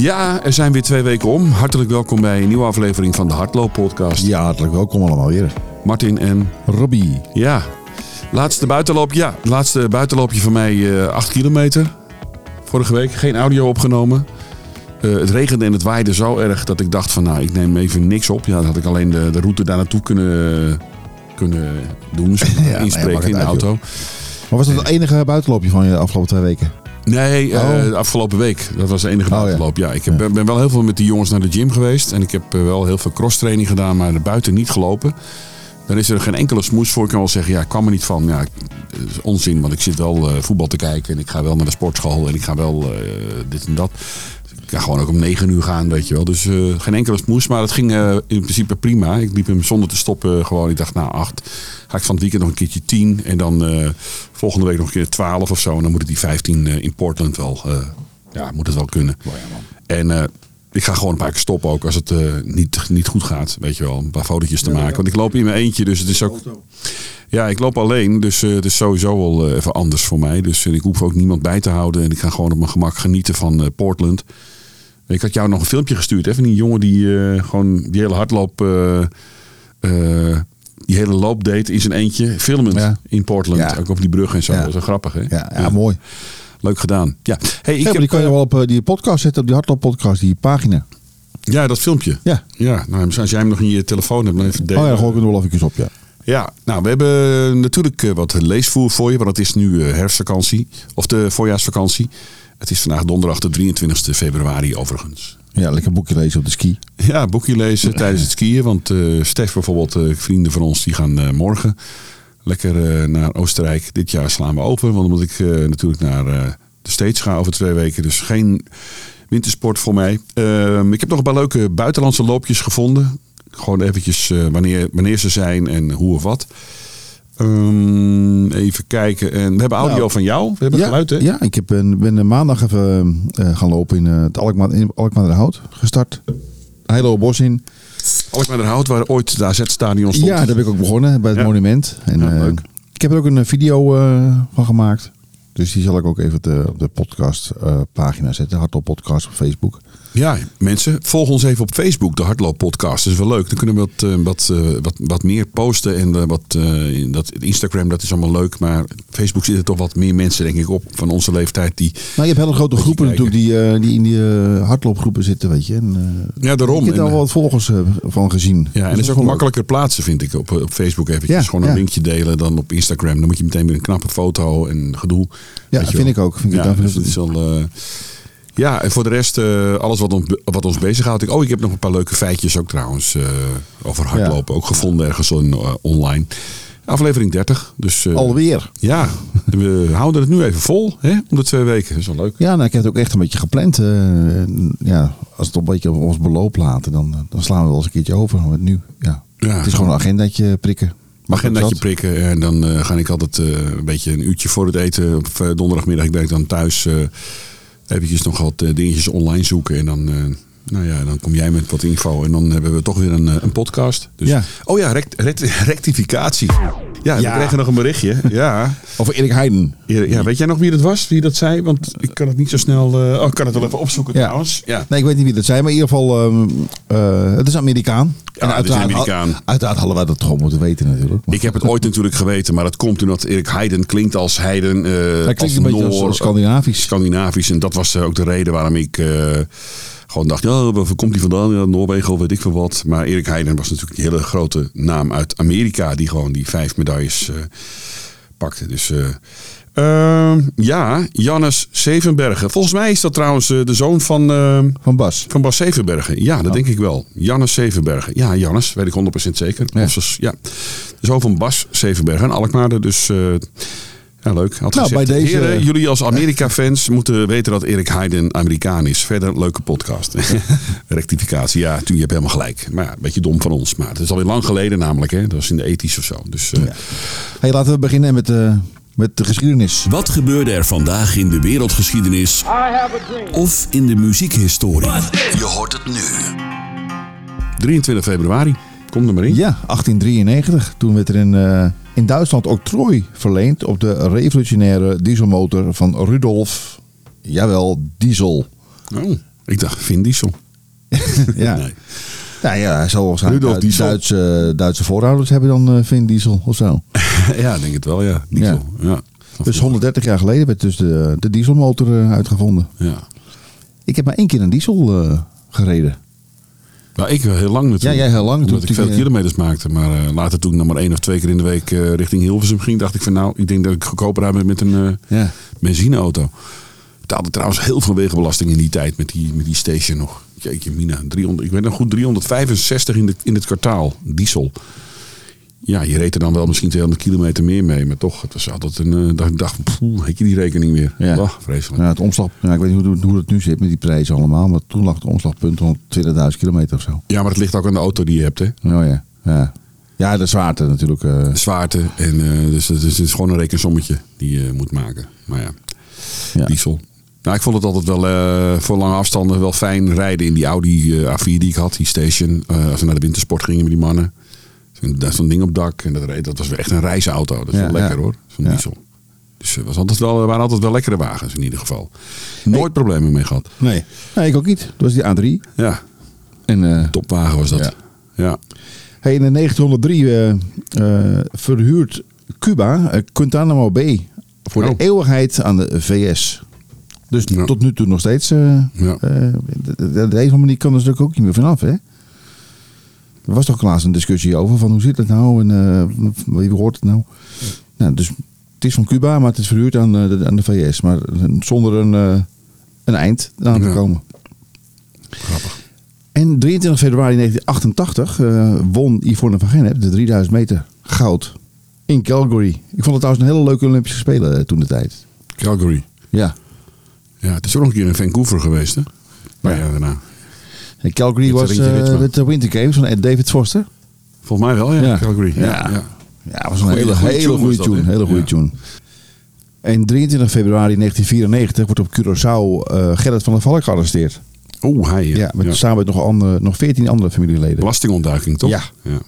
Ja, er zijn weer twee weken om. Hartelijk welkom bij een nieuwe aflevering van de Hardloop Podcast. Ja, hartelijk welkom allemaal weer. Martin en Robbie. ja, laatste buitenloop. Ja, laatste buitenloopje van mij 8 kilometer. Vorige week geen audio opgenomen. Eh, het regende en het waaide zo erg dat ik dacht van nou, ik neem even niks op. Ja, dan had ik alleen de, de route daar naartoe kunnen, kunnen doen. zeg maar, Ja, ja, inspreken in de uit, auto. Maar was dat het enige buitenloopje van je de afgelopen twee weken? Nee, eh, Oh. de afgelopen week. Dat was de enige Oh, ja. buitenloop. Ja, ik heb, Ja. ben- wel heel veel met die jongens naar de gym geweest. En ik heb eh, wel heel veel crosstraining gedaan, maar buiten niet gelopen. Dan is er geen enkele smoes voor. Ik kan wel zeggen, ja, ik kwam er niet van. Ja, dat is onzin, want ik zit wel eh, voetbal te kijken. En ik ga wel naar de sportschool. En ik ga wel dit en dat. Ik ga gewoon ook om negen uur gaan, weet je wel. Dus eh, geen enkele smoes. Maar het ging eh, in principe prima. Ik liep hem zonder te stoppen gewoon. Ik dacht, nou, acht. Ga ik van het weekend nog een keertje tien. En dan eh, volgende week nog een keer twaalf of zo. En dan moet ik die 15 eh, in Portland wel... eh, ja, moet het wel kunnen. En eh, ik ga gewoon een paar keer stoppen ook als het eh, niet, niet goed gaat. Weet je wel, een paar fotootjes te maken. Want ik loop in mijn eentje, dus het is ook... Ja, ik loop alleen, dus eh, het is sowieso wel even anders voor mij. Dus ik hoef ook niemand bij te houden. En ik ga gewoon op mijn gemak genieten van eh, Portland. Ik had jou nog een filmpje gestuurd, hè, van die jongen die eh, gewoon die hele hardloop... eh, eh, die hele loop deed in zijn eentje, filmend Ja. in Portland. Ja. Ook op die brug en zo. Ja. Dat is wel grappig, hè? Ja, ja, mooi. Leuk gedaan. Ja, hey, ik heb, die kan je wel op die podcast zetten, op die hardloop podcast, die pagina. ja, dat filmpje. Ja. Ja, nou, als jij hem nog in je telefoon hebt, dan even delen. Oh ja, gooi ik er wel even op, ja. Ja, nou, we hebben natuurlijk wat leesvoer voor je, want het is nu herfstvakantie, of de voorjaarsvakantie. Het is vandaag donderdag de 23 februari overigens. Ja, lekker boekje lezen op de ski. Ja, boekje lezen tijdens het skiën, want eh Stef bijvoorbeeld, eh, vrienden van ons, die gaan eh, morgen lekker naar Oostenrijk. Dit jaar slaan we over, want dan moet ik natuurlijk naar de States gaan over twee weken. Dus geen wintersport voor mij. Ehm, ik heb nog een paar leuke buitenlandse loopjes gevonden. Gewoon eventjes wanneer, wanneer ze zijn en hoe of wat. Ehm, even kijken. En we hebben audio Nou, van jou. We hebben ja, geluid, hè? Ja, ik heb, ben, ben de maandag even eh, gaan lopen in eh, het Alkmaar, in Alkmaarderhout gestart. Heilo bos in. Alkmaarderhout, waar ooit de AZ-stadion stond. Ja, daar ben ik ook begonnen bij het Ja. monument. En, Ja, eh, leuk. ik heb er ook een eh, video eh, van gemaakt. Dus die zal ik ook even op de, op de podcast eh, pagina zetten. Hardop podcast op Facebook. Ja, mensen, volg ons even op Facebook, de Hardloop Podcast. Dat is wel leuk. Dan kunnen we wat, eh, wat, eh, wat, wat meer posten. En eh, wat, dat, Instagram, dat is allemaal leuk. Maar Facebook zitten toch wat meer mensen, denk ik, op van onze leeftijd. Die, Nou, je hebt hele grote groepen natuurlijk die, die in die hardloopgroepen zitten, weet je. En, ja, daarom. Ik heb daar wel wat volgers van gezien. ja, en dat het is ook makkelijker plaatsen, vind ik, op, op Facebook eventjes. Ja, Gewoon een ja. linkje delen dan op Instagram. Dan moet je meteen weer een knappe foto en gedoe. Ja, je vind wel. ik ook. Vind ik Ja, dan vind dus ik- het is wel... ja, en voor de rest, eh, alles wat ons, wat ons bezighoudt. Ik, oh, ik heb nog een paar leuke feitjes ook trouwens eh, over hardlopen. Ook gevonden ergens on- eh, online. Aflevering 30. Dus Alweer. ja, we houden het nu even vol. Hè, om de twee weken. Dat is wel leuk. Ja, nou, ik heb het ook echt een beetje gepland. ja, als het een beetje op ons beloop laten, dan, dan slaan we wel eens een keertje over. Maar nu, ja. Ja, het is gewoon een agendaatje prikken. Mag dat je prikken. En dan ga ik altijd een beetje een uurtje voor het eten. Op donderdagmiddag. Ik ben dan thuis. Eh eventjes nog wat eh, dingetjes online zoeken. En dan... nou ja, dan kom jij met wat info en dan hebben we toch weer een, eh, een podcast. Dus, Ja. Oh ja, rect- rect- rectificatie. Ja, we Ja. kregen nog een berichtje. Ja. Over Erik Heiden. ja, weet jij nog wie dat was? Wie dat zei? Want ik kan het niet zo snel... eh, oh, ik kan het wel even opzoeken Ja. trouwens. Ja. Nee, ik weet niet wie dat zijn, maar in ieder geval, ehm, eh, het is Amerikaan. Ja, het is Amerikaan. Uiteraard hadden wij dat gewoon moeten weten natuurlijk. Maar Ik heb het ooit natuurlijk geweten, maar dat komt omdat Erik Heiden klinkt als Heiden. Hij als klinkt een beetje als, als Scandinavisch. Scandinavisch. En dat was ook de reden waarom ik gewoon dacht, ja, waar komt hij vandaan? Ja, Noorwegen of weet ik veel wat. Maar Erik Heiden was natuurlijk die hele grote naam uit Amerika, die gewoon die vijf medailles eh, pakte. Dus eh, ehm, ja, Jannes Zevenbergen. Volgens mij is dat trouwens eh, de zoon van, eh, Van Bas. van Bas Zevenbergen. Ja, dat denk ik wel. Jannes Zevenbergen. Ja, Jannes, weet ik 100% zeker. Ja. Of ja. De zoon van Bas Zevenbergen en Alkmaar. Dus eh, ja, leuk. Had Nou, gezegd, bij deze- heren, jullie als Amerika-fans moeten weten dat Erik Heiden Amerikaan is. Verder, leuke podcast. Rectificatie, ja, toen je hebt helemaal gelijk. Maar ja, een beetje dom van ons. Maar het is alweer lang geleden namelijk. Hè? Dat was in de ethisch of zo. Dus eh, Hey, laten we beginnen met, eh, met de geschiedenis. Wat gebeurde er vandaag in de wereldgeschiedenis of in de muziekhistorie? Je hoort het nu. 23 februari. Kom er maar in. Ja, 1893. Toen werd er in, eh, in Duitsland octrooi verleend op de revolutionaire dieselmotor van Rudolf, jawel, Diesel. Oh, Ik dacht, Vin Diesel. ja. Nee. Nou ja, hij zal waarschijnlijk Rudolf Duitse, Diesel. Duitse, Duitse voorouders hebben dan eh Vin Diesel of zo. ja, denk het wel, ja. Diesel. Ja. Dus 130 jaar geleden werd dus de, de dieselmotor eh, uitgevonden. Ja. Ik heb maar één keer een diesel eh, gereden. Nou, ik heel lang natuurlijk. Ja, jij heel lang. Omdat ik veel toen- kilometers maakte. Maar eh, later toen ik nog maar één of twee keer in de week eh, richting Hilversum ging, dacht ik van nou, ik denk dat ik goedkoper ben met een eh, Ja. benzineauto. Betaalde trouwens heel veel wegenbelasting in die tijd met die, met die station nog. Jeetje mina, 300, ik weet nog goed 365 in, de, in het kwartaal, diesel. Ja, je reed er dan wel misschien 200 kilometer meer mee. Maar toch, het was altijd een... eh, ik dacht, poeh, heb je die rekening weer? Ja. Vreselijk. Ja, het omslag, ja, ik weet niet hoe, hoe het nu zit met die prijzen allemaal. Maar toen lag het omslagpunt rond 20.000 kilometer of zo. Ja, maar het ligt ook aan de auto die je hebt, hè. Oh ja. Ja, ja de zwaarte natuurlijk. eh, zwaarte. En, eh, dus het is, het is gewoon een rekensommetje die je moet maken. Maar ja, Ja. diesel. Nou, ik vond het altijd wel voor lange afstanden wel fijn rijden in die Audi eh, A4 die ik had, die station. Als we naar de wintersport gingen met die mannen. Zo'n- Daar een ding op dak en dat, reed, dat was echt een reisauto. Dat is Ja, wel lekker hoor, zo'n diesel. Dus het was altijd wel, waren altijd wel lekkere wagens in ieder geval. Nooit problemen mee gehad. nee. nee, ik ook niet. Dat was die A3. Ja, En, eh, topwagen was dat. Ja. Ja. Hey, in 1903 eh, eh, verhuurt Cuba eh, Guantanamo Bay voor Oh. de eeuwigheid aan de VS. Dus Ja. tot nu toe nog steeds. eh Ja. eh, de- de- de- deze manier kan er natuurlijk ook niet meer vanaf, hè? Er was toch laatst een discussie over van hoe zit het nou en eh, wie hoort het nou? nou? Dus het is van Cuba, maar het is verhuurd aan, eh, de, aan de VS. Maar zonder een, eh, een eind aan te Ja. komen. Grappig. En 23 februari 1988 eh, won Yvonne van Gennep de 3000 meter goud in Calgary. Ik vond het trouwens een hele leuke Olympische Spelen eh, toen de tijd. Calgary. Ja. Ja, het is ook nog een keer in Vancouver geweest, hè? Maar ja, daarna. En Calgary was eh, met de Winter Games van Ed David Foster. Volgens mij wel, ja. Ja. Calgary. Ja. Ja. was een hele, goede tune. Hele goede Ja. tune. En 23 februari 1994 wordt op Curaçao eh, Gerrit van der Valk gearresteerd. Oeh, hij. Ja, met, samen met nog, andere, nog 14 andere familieleden. Belastingontduiking, toch? Ja. ja.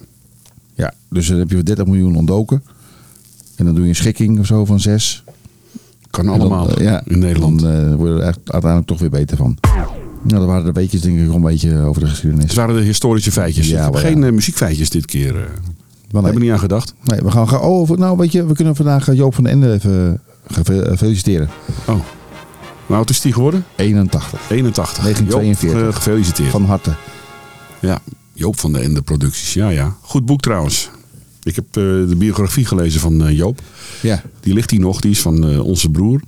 Ja, dus dan heb je voor 30 miljoen ontdoken. En dan doe je een schikking of zo van 6. Kan allemaal dan, eh, ja, in Nederland. Dan eh, word je er echt uiteindelijk toch weer beter van. Nou, dat waren de weetjes denk ik een beetje over de geschiedenis. Het waren de historische feitjes. Ja, maar geen ja. eh, muziekfeitjes dit keer. eh Maar Hebben we niet aan gedacht. nee, we gaan gaan. Oh, over- nou weet je, we kunnen vandaag eh, Joop van den Ende even eh, feliciteren. Oh. Hoe oud is die geworden? 81. 81. 1942. Joop, eh, gefeliciteerd. Van harte. Ja, Joop van de Ende Producties. Ja, ja. Goed boek trouwens. Ik heb eh, de biografie gelezen van eh, Joop. Ja. Die ligt hier nog. Die is van eh, onze broer.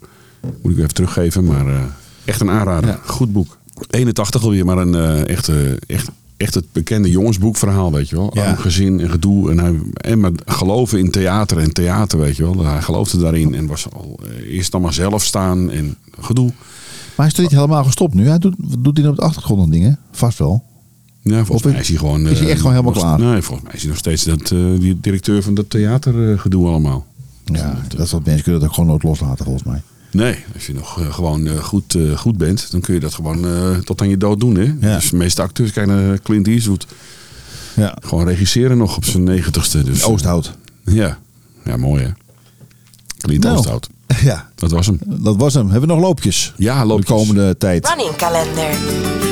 Moet ik even teruggeven. Maar eh, echt een aanrader. Ja. Goed boek. 81 alweer. Maar een eh, echt, eh, echt, echt het bekende jongensboekverhaal. Weet je wel. Ja. Arm gezin en gedoe. En, hij, en maar geloven in theater en theater. Weet je wel. Hij geloofde daarin. En was al eh, eerst dan maar zelf staan. En gedoe. Maar hij is toch niet helemaal gestopt nu? Hij doet, doet hij op de achtergrond nog dingen? Vast wel. Ja, volgens Of mij is hij gewoon... is hij echt gewoon helemaal nog- klaar? Nee, volgens mij is hij nog steeds dat, die directeur van dat theatergedoe allemaal. Ja, dat is wat mensen kunnen dat ook gewoon nooit loslaten volgens mij. Nee, als je nog eh, gewoon eh, goed, eh, goed bent, dan kun je dat gewoon eh, tot aan je dood doen. Hè? Ja. Dus de meeste acteurs, kijk naar Clint Eastwood, Ja. gewoon regisseren nog op zijn negentigste. Dus, Oosthout. ja. ja, mooi hè. Clint Nou. Oosthout, Ja, dat was hem. dat was hem. Hebben we nog loopjes? Ja, loopjes. De komende tijd. Running calendar.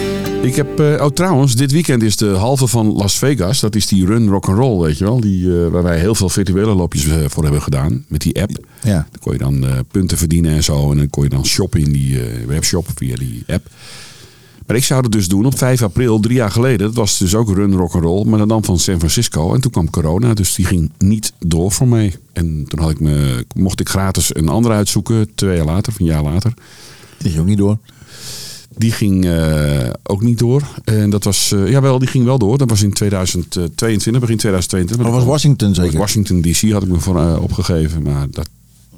Ik heb, eh, oh trouwens, dit weekend is de halve van Las Vegas. Dat is die Run Rock and Roll, weet je wel. Die, eh, waar wij heel veel virtuele loopjes eh, voor hebben gedaan. Met die app. Ja. Dan kon je dan punten verdienen en zo. En dan kon je dan shoppen in die webshop via die app. Maar ik zou het dus doen op 5 april, drie jaar geleden. Dat was dus ook Run Rock and Roll, maar dan van San Francisco. En toen kwam corona, dus die ging niet door voor mij. En toen had ik me, mocht ik gratis een andere uitzoeken, twee jaar later, of een jaar later. Die ging ook niet door. Die ging eh, ook niet door. En dat was, eh, jawel, die ging wel door. Dat was in 2022, begin 2022. Dat was Washington zeker. Washington DC had ik me voor eh, opgegeven, maar dat,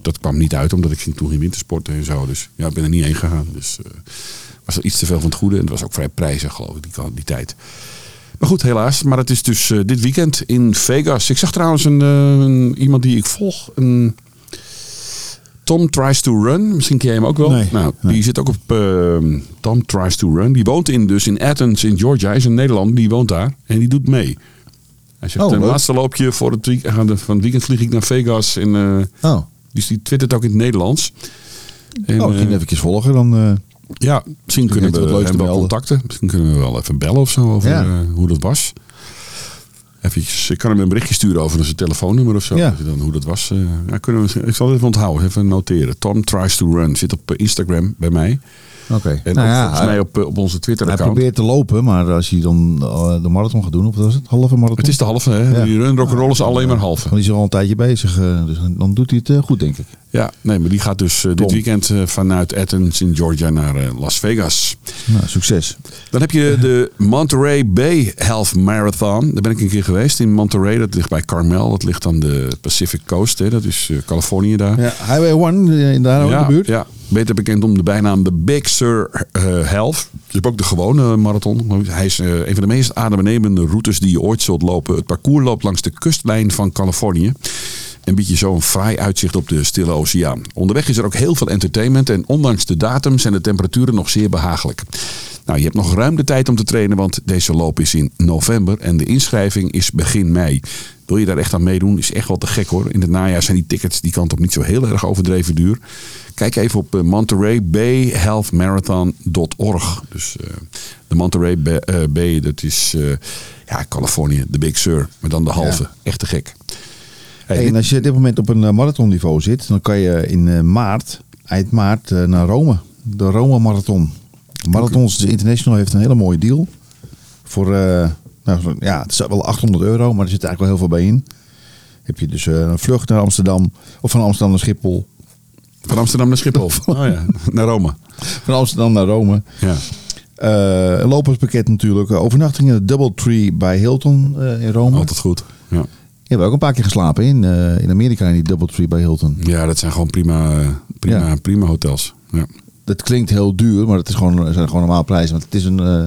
dat kwam niet uit omdat ik ging toen geen wintersporten en zo. Dus ja, ik ben er niet heen gegaan. Dus eh, was er iets te veel van het goede en het was ook vrij prijzig geloof ik die, die tijd. Maar goed, helaas. Maar het is dus eh, dit weekend in Vegas. Ik zag trouwens een, eh, een- iemand die ik volg, een Tom Tries to Run. Misschien ken je hem ook wel. Nee, nou, nee. die zit ook op eh, Tom Tries to Run. Die woont in, dus in Athens in Georgia. Hij is een Nederlander, die woont daar. En die doet mee. Hij zegt, Oh, een leuk. laatste loopje voor het week, gaan de- van het weekend vlieg ik naar Vegas. En, eh, Oh, dus die twittert ook in het Nederlands. En, oh ik ging eh, even volgen. Dan, eh, Ja, misschien kunnen we hem wel contacten. Misschien kunnen we wel even bellen of zo over Ja. eh, hoe dat was. Eventjes, ik kan hem een berichtje sturen over zijn telefoonnummer of zo. Ja. Dan hoe dat was. eh, ja, kunnen we, ik zal het even onthouden, even noteren. Tom Tries to Run zit op eh, Instagram bij mij. Oké. En Nou ja, volgens hij, mij op, eh, op onze hij Twitter-account. probeert te lopen, maar als hij dan eh, de marathon gaat doen, of wat was het? Halve marathon? Het is de halve, hè? Die run rock'n'roll is alleen maar halve. Dan is hij al een tijdje bezig, eh, dus dan doet hij het eh, goed, denk ik. Ja, nee, maar die gaat dus eh, dit weekend eh, vanuit Athens in Georgia naar eh, Las Vegas. Nou, succes. Dan heb je de Monterey Bay Half Marathon. Daar ben ik een keer geweest in Monterey. Dat ligt bij Carmel. Dat ligt aan de Pacific Coast. Hè. Dat is Californië daar. Ja, Highway 1, eh, daar ook in de buurt. Ja, beter bekend om de bijnaam de Big Sur Half. Je hebt ook de gewone marathon. Hij is een van de meest adembenemende routes die je ooit zult lopen. Het parcours loopt langs de kustlijn van Californië. En biedt je zo een fraai uitzicht op de Stille Oceaan. Onderweg is er ook heel veel entertainment. En ondanks de datum zijn de temperaturen nog zeer behagelijk. Nou, je hebt nog ruim de tijd om te trainen, want deze loop is in november en de inschrijving is begin mei. Wil je daar echt aan meedoen? Is echt wel te gek hoor. In het najaar zijn die tickets die kant op niet zo heel erg overdreven duur. Kijk even op eh, Monterey Bay Health Marathon.org. Dus eh, de Monterey Bay, eh, Bay, dat is ja, Californië, de Big Sur, maar dan de halve. Echt te gek. Hey, en als je op dit moment op een eh, marathonniveau zit, dan kan je in eh, maart, eind maart, eh, naar Rome. De Rome Marathon. Marathons International heeft een hele mooie deal. Voor, nou, ja, het is wel 800 euro, maar er zit eigenlijk wel heel veel bij in. Heb je dus een vlucht naar Amsterdam, of van Amsterdam naar Schiphol. van Amsterdam naar Schiphol. Oh ja, naar Rome. Van Amsterdam naar Rome. Ja. Een loperspakket natuurlijk. Overnachting in het Doubletree bij Hilton in Rome. Altijd goed. Ja. Hebt ook een paar keer geslapen in, eh, in Amerika in die Doubletree bij Hilton. ja, dat zijn gewoon prima, prima, Ja. prima hotels. Ja. Dat klinkt heel duur, maar het is gewoon, zijn gewoon normaal prijzen. Want het is een... eh,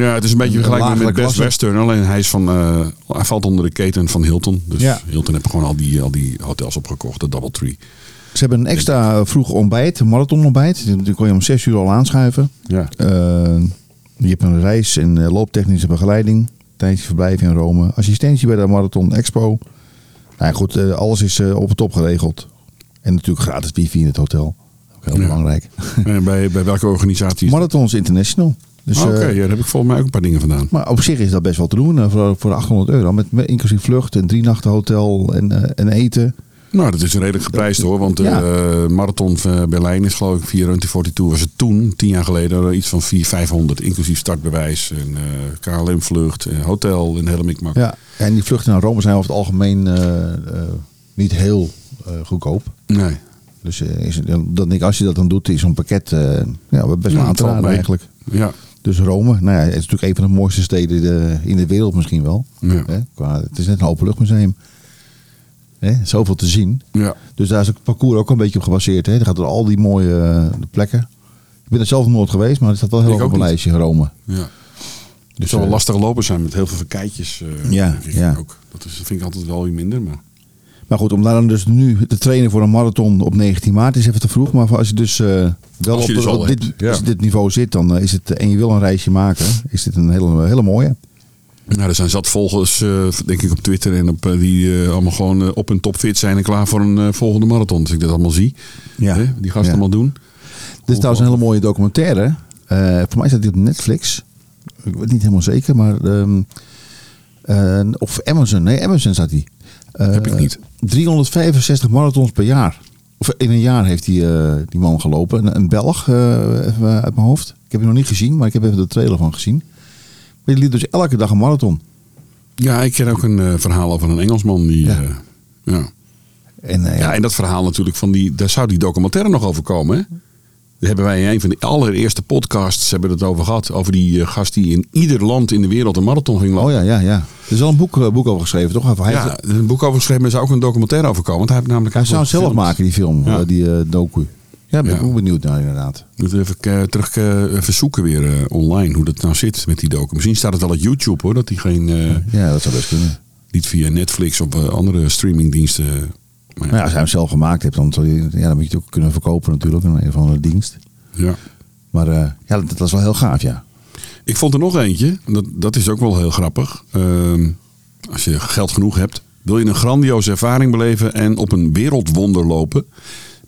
Ja, het is een beetje vergelijkbaar met Best klasse. Western. Alleen hij, is van, eh, hij valt onder de keten van Hilton. Dus Ja. Hilton heeft gewoon al die, al die hotels opgekocht. De Doubletree. Ze hebben een extra vroeg ontbijt, een marathonontbijt. Die kon je om 6 uur al aanschuiven. Ja. Je hebt een reis- en looptechnische begeleiding. Tijdens verblijf in Rome. Assistentie bij de Marathon Expo. Nou ja, goed, eh, alles is eh, op het top geregeld. En natuurlijk gratis wifi in het hotel. Ook heel Ja. belangrijk. En bij, bij welke organisatie? Marathons International. Dus, Ah, Oké, eh, ja, daar heb ik volgens mij ook een paar dingen vandaan. maar op zich is dat best wel te doen eh, voor, voor 800 euro. Met, met inclusief vlucht en drie nachten hotel en, eh, en eten. Nou, dat is redelijk geprijsd hoor. Want de Ja. eh, marathon van Berlijn is geloof ik 442 was het toen, tien jaar geleden, iets van 400, 500. Inclusief startbewijs, en eh, KLM-vlucht, eh, hotel, een hele mikmak. Ja, en die vluchten naar Rome zijn over het algemeen eh, eh, niet heel eh, goedkoop. Nee. Dus eh, is, dan ik, als je dat dan doet, is zo'n pakket eh, ja, best wel Ja, aan eigenlijk. Ja. Dus Rome, nou ja, het is natuurlijk een van de mooiste steden de- in de wereld misschien wel. Ja. Hè? Qua, het is net een openluchtmuseum. Hè? Zoveel te zien. Ja. Dus daar is het parcours ook een beetje op gebaseerd. Hè? Er gaat door al die mooie eh, plekken. Ik ben er zelf nooit geweest, maar het staat wel heel hoog op een lijstje, Rome. ja. Het Dus, zal wel eh, lastige lopers zijn met heel veel verkeitjes. eh, Ja, ja. Ook. Dat is, vind ik altijd wel weer minder. Maar... Maar goed, om daar dan dus nu te trainen voor een marathon op 19 maart is even te vroeg. Maar als je dus wel je op, dus dit, ja. dit niveau zit dan is het, en je wil een reisje maken, is dit een hele, hele mooie. Nou, er zijn zat volgers, eh, denk ik, op Twitter en op, eh, die eh, allemaal gewoon op hun topfit zijn en klaar voor een volgende marathon. Dus ik dat allemaal zie. Ja. Hè, die gasten Ja. allemaal doen. Dit is trouwens een hele mooie documentaire. Voor mij staat die op Netflix. Ik weet niet helemaal zeker, maar ehm, eh, of Amazon. Nee, Amazon staat die. Heb ik niet. 365 marathons per jaar. Of in een jaar heeft die, die man gelopen. Een, een Belg, even uit mijn hoofd. Ik heb hem nog niet gezien, maar ik heb even de trailer van gezien. Maar die liep dus elke dag een marathon. Ja, ik ken ook een eh, verhaal over een Engelsman. Die, Ja. ja. ja. En, eh, ja, en dat verhaal natuurlijk van die, daar zou die documentaire nog over komen. Hè? Daar hebben wij in een van de allereerste podcasts hebben het over gehad. Over die eh, gast die in ieder land in de wereld een marathon ging lopen. Oh ja, ja, ja. Er is al een boek, eh, boek over geschreven, toch? Hij, Ja, er is een boek over geschreven, maar er zou ook een documentaire over komen. Want hij heeft namelijk hij zou het zelf maken, die film, Ja. eh, die eh, docu. Ja, ben ik ook benieuwd naar inderdaad. Moet even eh, terug eh, even zoeken weer eh, online hoe dat nou zit met die docu. Misschien staat het wel op YouTube hoor, dat die geen Ja, dat zou best kunnen. niet via Netflix of andere streamingdiensten. Maar ja, ja, als hij hem zelf gemaakt hebt, dan, je, ja, dan moet je het ook kunnen verkopen natuurlijk. Een, een of andere dienst. ja. Maar ja, dat, dat is wel heel gaaf, ja. Ik vond er nog eentje. Dat, dat is ook wel heel grappig. Ehm, als je geld genoeg hebt, wil je een grandioze ervaring beleven en op een wereldwonder lopen.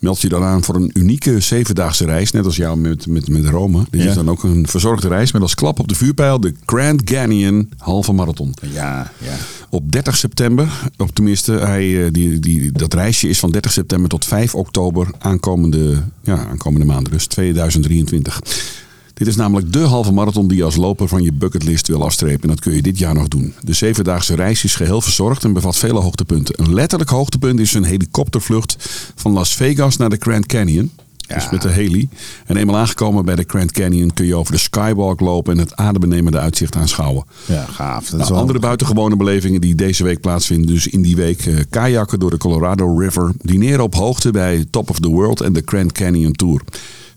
Meld je dan aan voor een unieke zevendaagse reis, net als jou met, met, met Rome. Dit Ja. is dan ook een verzorgde reis met als klap op de vuurpijl de Grand Canyon halve marathon. Ja, ja. Op 30 september, op tenminste, hij, eh, die, die, dat reisje is van 30 september tot 5 oktober aankomende, ja, aankomende maand, dus 2023. Dit is namelijk de halve marathon die je als loper van je bucketlist wil afstrepen. En dat kun je dit jaar nog doen. De zevendaagse reis is geheel verzorgd en bevat vele hoogtepunten. Een letterlijk hoogtepunt is een helikoptervlucht van Las Vegas naar de Grand Canyon. Dus met de heli. En eenmaal aangekomen bij de Grand Canyon kun je over de skywalk lopen en het adembenemende uitzicht aanschouwen. Ja, gaaf. Dat Nou, wel- andere buitengewone belevingen die deze week plaatsvinden. Dus in die week eh, kajakken door de Colorado River. Dineren op hoogte bij Top of the World en de Grand Canyon Tour.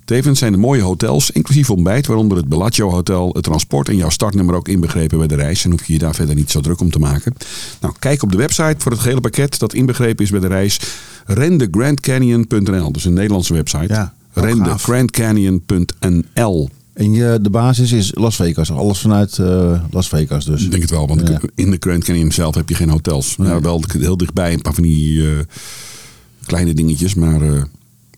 Tevens zijn er mooie hotels, inclusief ontbijt, waaronder het Bellagio Hotel, het transport en jouw startnummer ook inbegrepen bij de reis. En hoef je je daar verder niet zo druk om te maken. Nou, kijk op de website voor het gehele pakket dat inbegrepen is bij de reis. rendegrandcanyon.nl, dus een Nederlandse website. Ja, rendegrandcanyon.nl. En je, de basis is Las Vegas. Alles vanuit eh, Las Vegas dus. Ik denk het wel, want Ja. in de Grand Canyon zelf heb je geen hotels. Nee. Ja, wel heel dichtbij een paar van die eh, kleine dingetjes. Maar eh,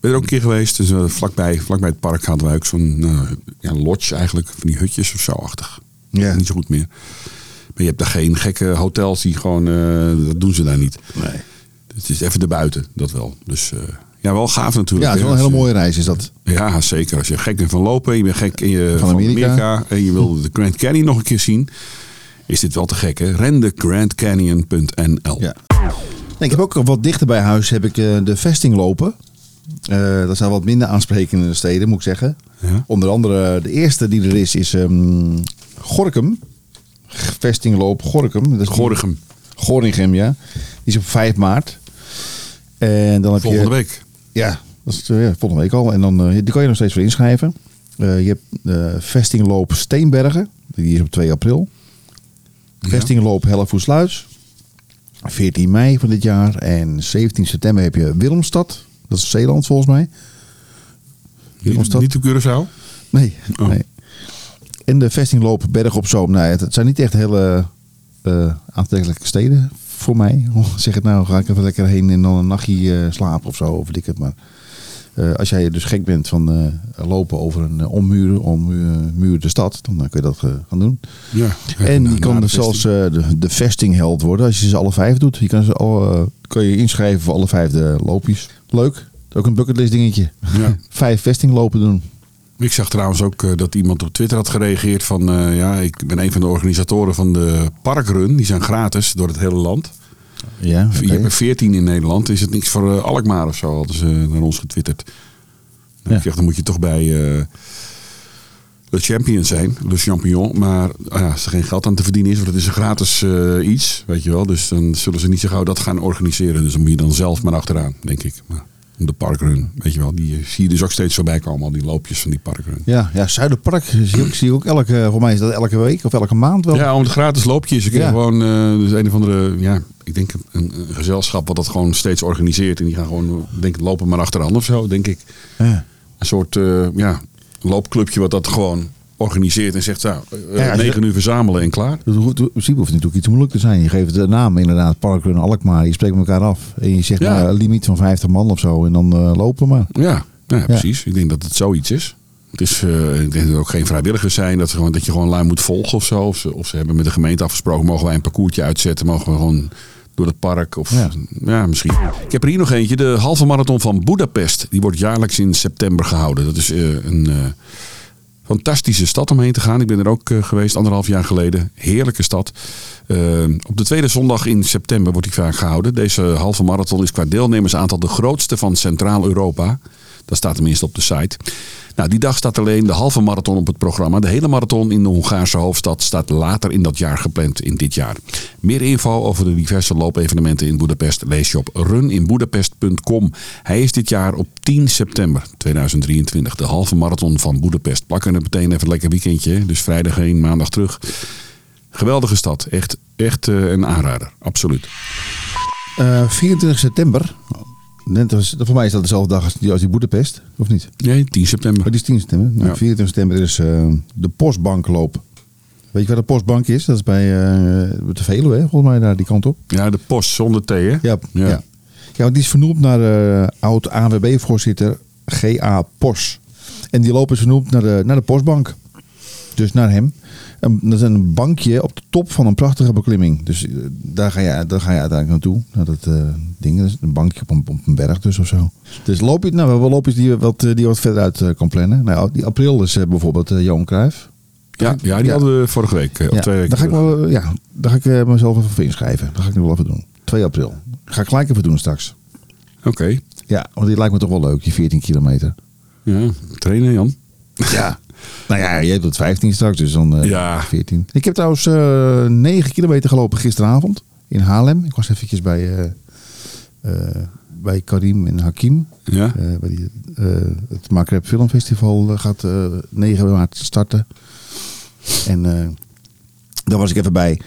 ben er ook een keer geweest. Dus, eh, vlakbij, vlakbij het park hadden wij ook zo'n eh, ja, lodge eigenlijk. Van die hutjes of zo achtig. Ja. Niet zo goed meer. Maar je hebt daar geen gekke hotels die gewoon... eh, dat doen ze daar niet. Nee. Het is even erbuiten, dat wel. Dus ja, wel gaaf natuurlijk. Ja, het is wel een hele mooie reis is dat. ja, zeker. Als je gek bent van lopen, je bent gek in je, Van van, Amerika. En je wil de Grand Canyon nog een keer zien, is dit wel te gek. Hè? Rendegrandcanyon.nl. Ja. Nee, ik heb ook wat dichter bij huis heb ik de vesting lopen. Eh, dat zijn wat minder aansprekende steden, moet ik zeggen. Ja. Onder andere de eerste die er is, is ehm Gorkum. Vestingloop Gorkum. Dat is Gorinchem, Gorinchem, ja. Die is op 5 maart. En dan heb volgende je... week. Ja, dat is eh, ja, volgende week al. En dan eh, die kan je nog steeds voor inschrijven. Eh, je hebt eh, vestingloop Steenbergen. Die is op 2 april. Ja. Vestingloop Hellevoetsluis. 14 mei van dit jaar. En 17 september heb je Willemstad. Dat is Zeeland volgens mij. Niet, niet op Curaçao? Nee. Oh. nee. En de vestingloop Berg op Zoom. Nou, het, het zijn niet echt hele eh, aantrekkelijke steden voor mij. Zeg het nou, ga ik even lekker heen en dan een nachtje eh, slapen of zo. Of ik het maar. Eh, als jij dus gek bent van eh, lopen over een uh, ommuur, ommuur de stad, dan eh, kun je dat eh, gaan doen. Ja. en je kan dus zelfs eh, de, de vestingheld worden als je ze alle vijf doet. Je kan, ze eh, kan je inschrijven voor alle vijf de loopjes. Leuk. Ook een bucketlist dingetje. Ja. Vijf vestinglopen doen. Ik zag trouwens ook eh, dat iemand op Twitter had gereageerd van... eh, ja, ik ben een van de organisatoren van de Parkrun. Die zijn gratis door het hele land. Ja, Je hebt er 14 in Nederland. Is het niks voor eh, Alkmaar of zo? Hadden ze naar ons getwitterd. Ja. Ik zeg, dan moet je toch bij eh de champion zijn. Le Champion. Maar ja, als er geen geld aan te verdienen is. Want het is een gratis eh, iets. Weet je wel. Dus dan zullen ze niet zo gauw dat gaan organiseren. Dus dan moet je dan zelf maar achteraan. Denk ik. Maar de parkrun. Weet je wel. Die eh, zie je dus ook steeds voorbij komen. Al die loopjes van die parkrun. Ja, ja Zuiderpark zie ook, zie ook elke, voor mij is dat elke week of elke maand wel. Ja, om het gratis loopjes. Ik heb Ja. gewoon eh, dus een of andere, ja, ik denk een, een gezelschap wat dat gewoon steeds organiseert. En die gaan gewoon, denk ik, lopen maar achteraan of zo, denk ik. Ja. Een soort, eh, ja, loopclubje wat dat gewoon organiseert en zegt, nou, eh, Ja, negen uur verzamelen en klaar. Dus in principe hoeft het natuurlijk iets moeilijk te zijn. Je geeft de naam inderdaad, Parkrun Alkmaar. Je spreekt elkaar af. En je zegt Ja. nou, een limiet van 50 man of zo. En dan eh, lopen maar. Ja, ja, precies. Ik denk dat het zoiets is. Het is, eh, ik denk dat er ook geen vrijwilligers zijn. Dat, ze gewoon, dat je gewoon lui moet volgen of zo. Of ze, of ze hebben met de gemeente afgesproken, mogen wij een parcoursje uitzetten. Mogen we gewoon door het park. Of, Ja. ja. misschien. Ik heb er hier nog eentje. De halve marathon van Budapest. Die wordt jaarlijks in september gehouden. Dat is een fantastische stad om heen te gaan. Ik ben er ook eh, geweest anderhalf jaar geleden. Heerlijke stad. Eh, op de tweede zondag in september wordt die vaak gehouden. Deze halve marathon is qua deelnemersaantal de grootste van Centraal-Europa. Dat staat tenminste op de site. Nou, die dag staat alleen de halve marathon op het programma. De hele marathon in de Hongaarse hoofdstad staat later in dat jaar gepland in dit jaar. Meer info over de diverse loopevenementen in Budapest lees je op runinbudapest.com. Hij is dit jaar op 10 september 2023. De halve marathon van Budapest. Plakken er meteen even een lekker weekendje. Dus vrijdag heen, maandag terug. Geweldige stad. Echt, echt eh, een aanrader. Absoluut. Eh, 24 september. Net als, voor mij is dat dezelfde dag als die, als die Boedapest, of niet? Nee, 10 september. Maar die is 10 september. Nou, Ja. 24 september is eh, de postbankloop. Weet je waar de postbank is? Dat is bij eh de Veluwe, hè, volgens mij, daar die kant op. Ja, de post zonder thee, hè? Ja, ja. Ja. Ja, want die is vernoemd naar eh, oud ANWB-voorzitter G.A. Pos. En die loop is vernoemd naar de, naar de Postbank. Dus naar hem. En dat is een bankje op de top van een prachtige beklimming. Dus eh, daar ga je, daar ga je uiteindelijk naartoe. Naar dat eh, ding. Dat is een bankje op een, op een berg dus of zo. Dus loop je, nou, we hebben wel loopjes die, wat, eh, die wat verder uit kan plannen. Nou, die april is bijvoorbeeld eh, Johan Cruijff. Ja, ja die Ja. hadden we vorige week. Of Ja, twee weken daar ga ik, wel, ja, daar ga ik mezelf even voor inschrijven. Dat ga ik nu wel even doen. 2 april. Ga ik gelijk even doen straks. Oké. Ja, want die lijkt me toch wel leuk, die 14 kilometer. Ja, trainen Jan. Ja. nou ja, je hebt het 15 straks, dus dan eh, Ja. 14. Ik heb trouwens eh 9 kilometer gelopen gisteravond in Haarlem. Ik was eventjes bij, eh, eh, bij Karim en Hakim. Ja. Eh, bij die, eh, het Makreb Filmfestival eh, gaat eh 9 maart starten. En eh, daar was ik even bij.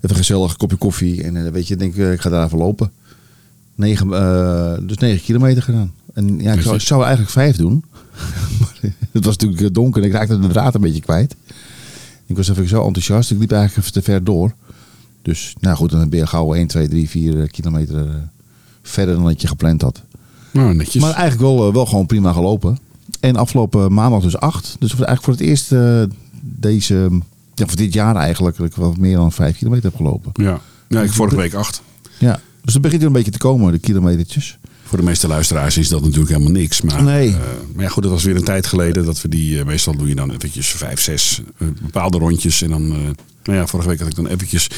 Even gezellig, een kopje koffie. En eh, weet je, denk ik, eh, ik ga daar even lopen. 9, eh, dus 9 kilometer gedaan. En ja, ik zou, ik zou eigenlijk 5 doen. Het was natuurlijk eh, donker en ik raakte de draad een beetje kwijt. Ik was even zo enthousiast. Ik liep eigenlijk even te ver door. Dus nou goed, dan ben je gauw 1, 2, 3, 4 kilometer eh, verder dan dat je gepland had. Nou, netjes. Maar eigenlijk wel, wel gewoon prima gelopen. En afgelopen maandag dus acht. Dus voor- eigenlijk voor het eerst deze, ja, voor dit jaar eigenlijk, dat ik wel meer dan vijf kilometer heb gelopen. ja. ja, ik vorige week acht. Ja. Dus het begint er een beetje te komen, de kilometertjes. Voor de meeste luisteraars is dat natuurlijk helemaal niks. Maar, Nee. eh, maar ja, goed, dat was weer een tijd geleden dat we die... eh, meestal doe je dan eventjes vijf, zes eh, bepaalde rondjes. En dan... nou ja, vorige week had ik dan eventjes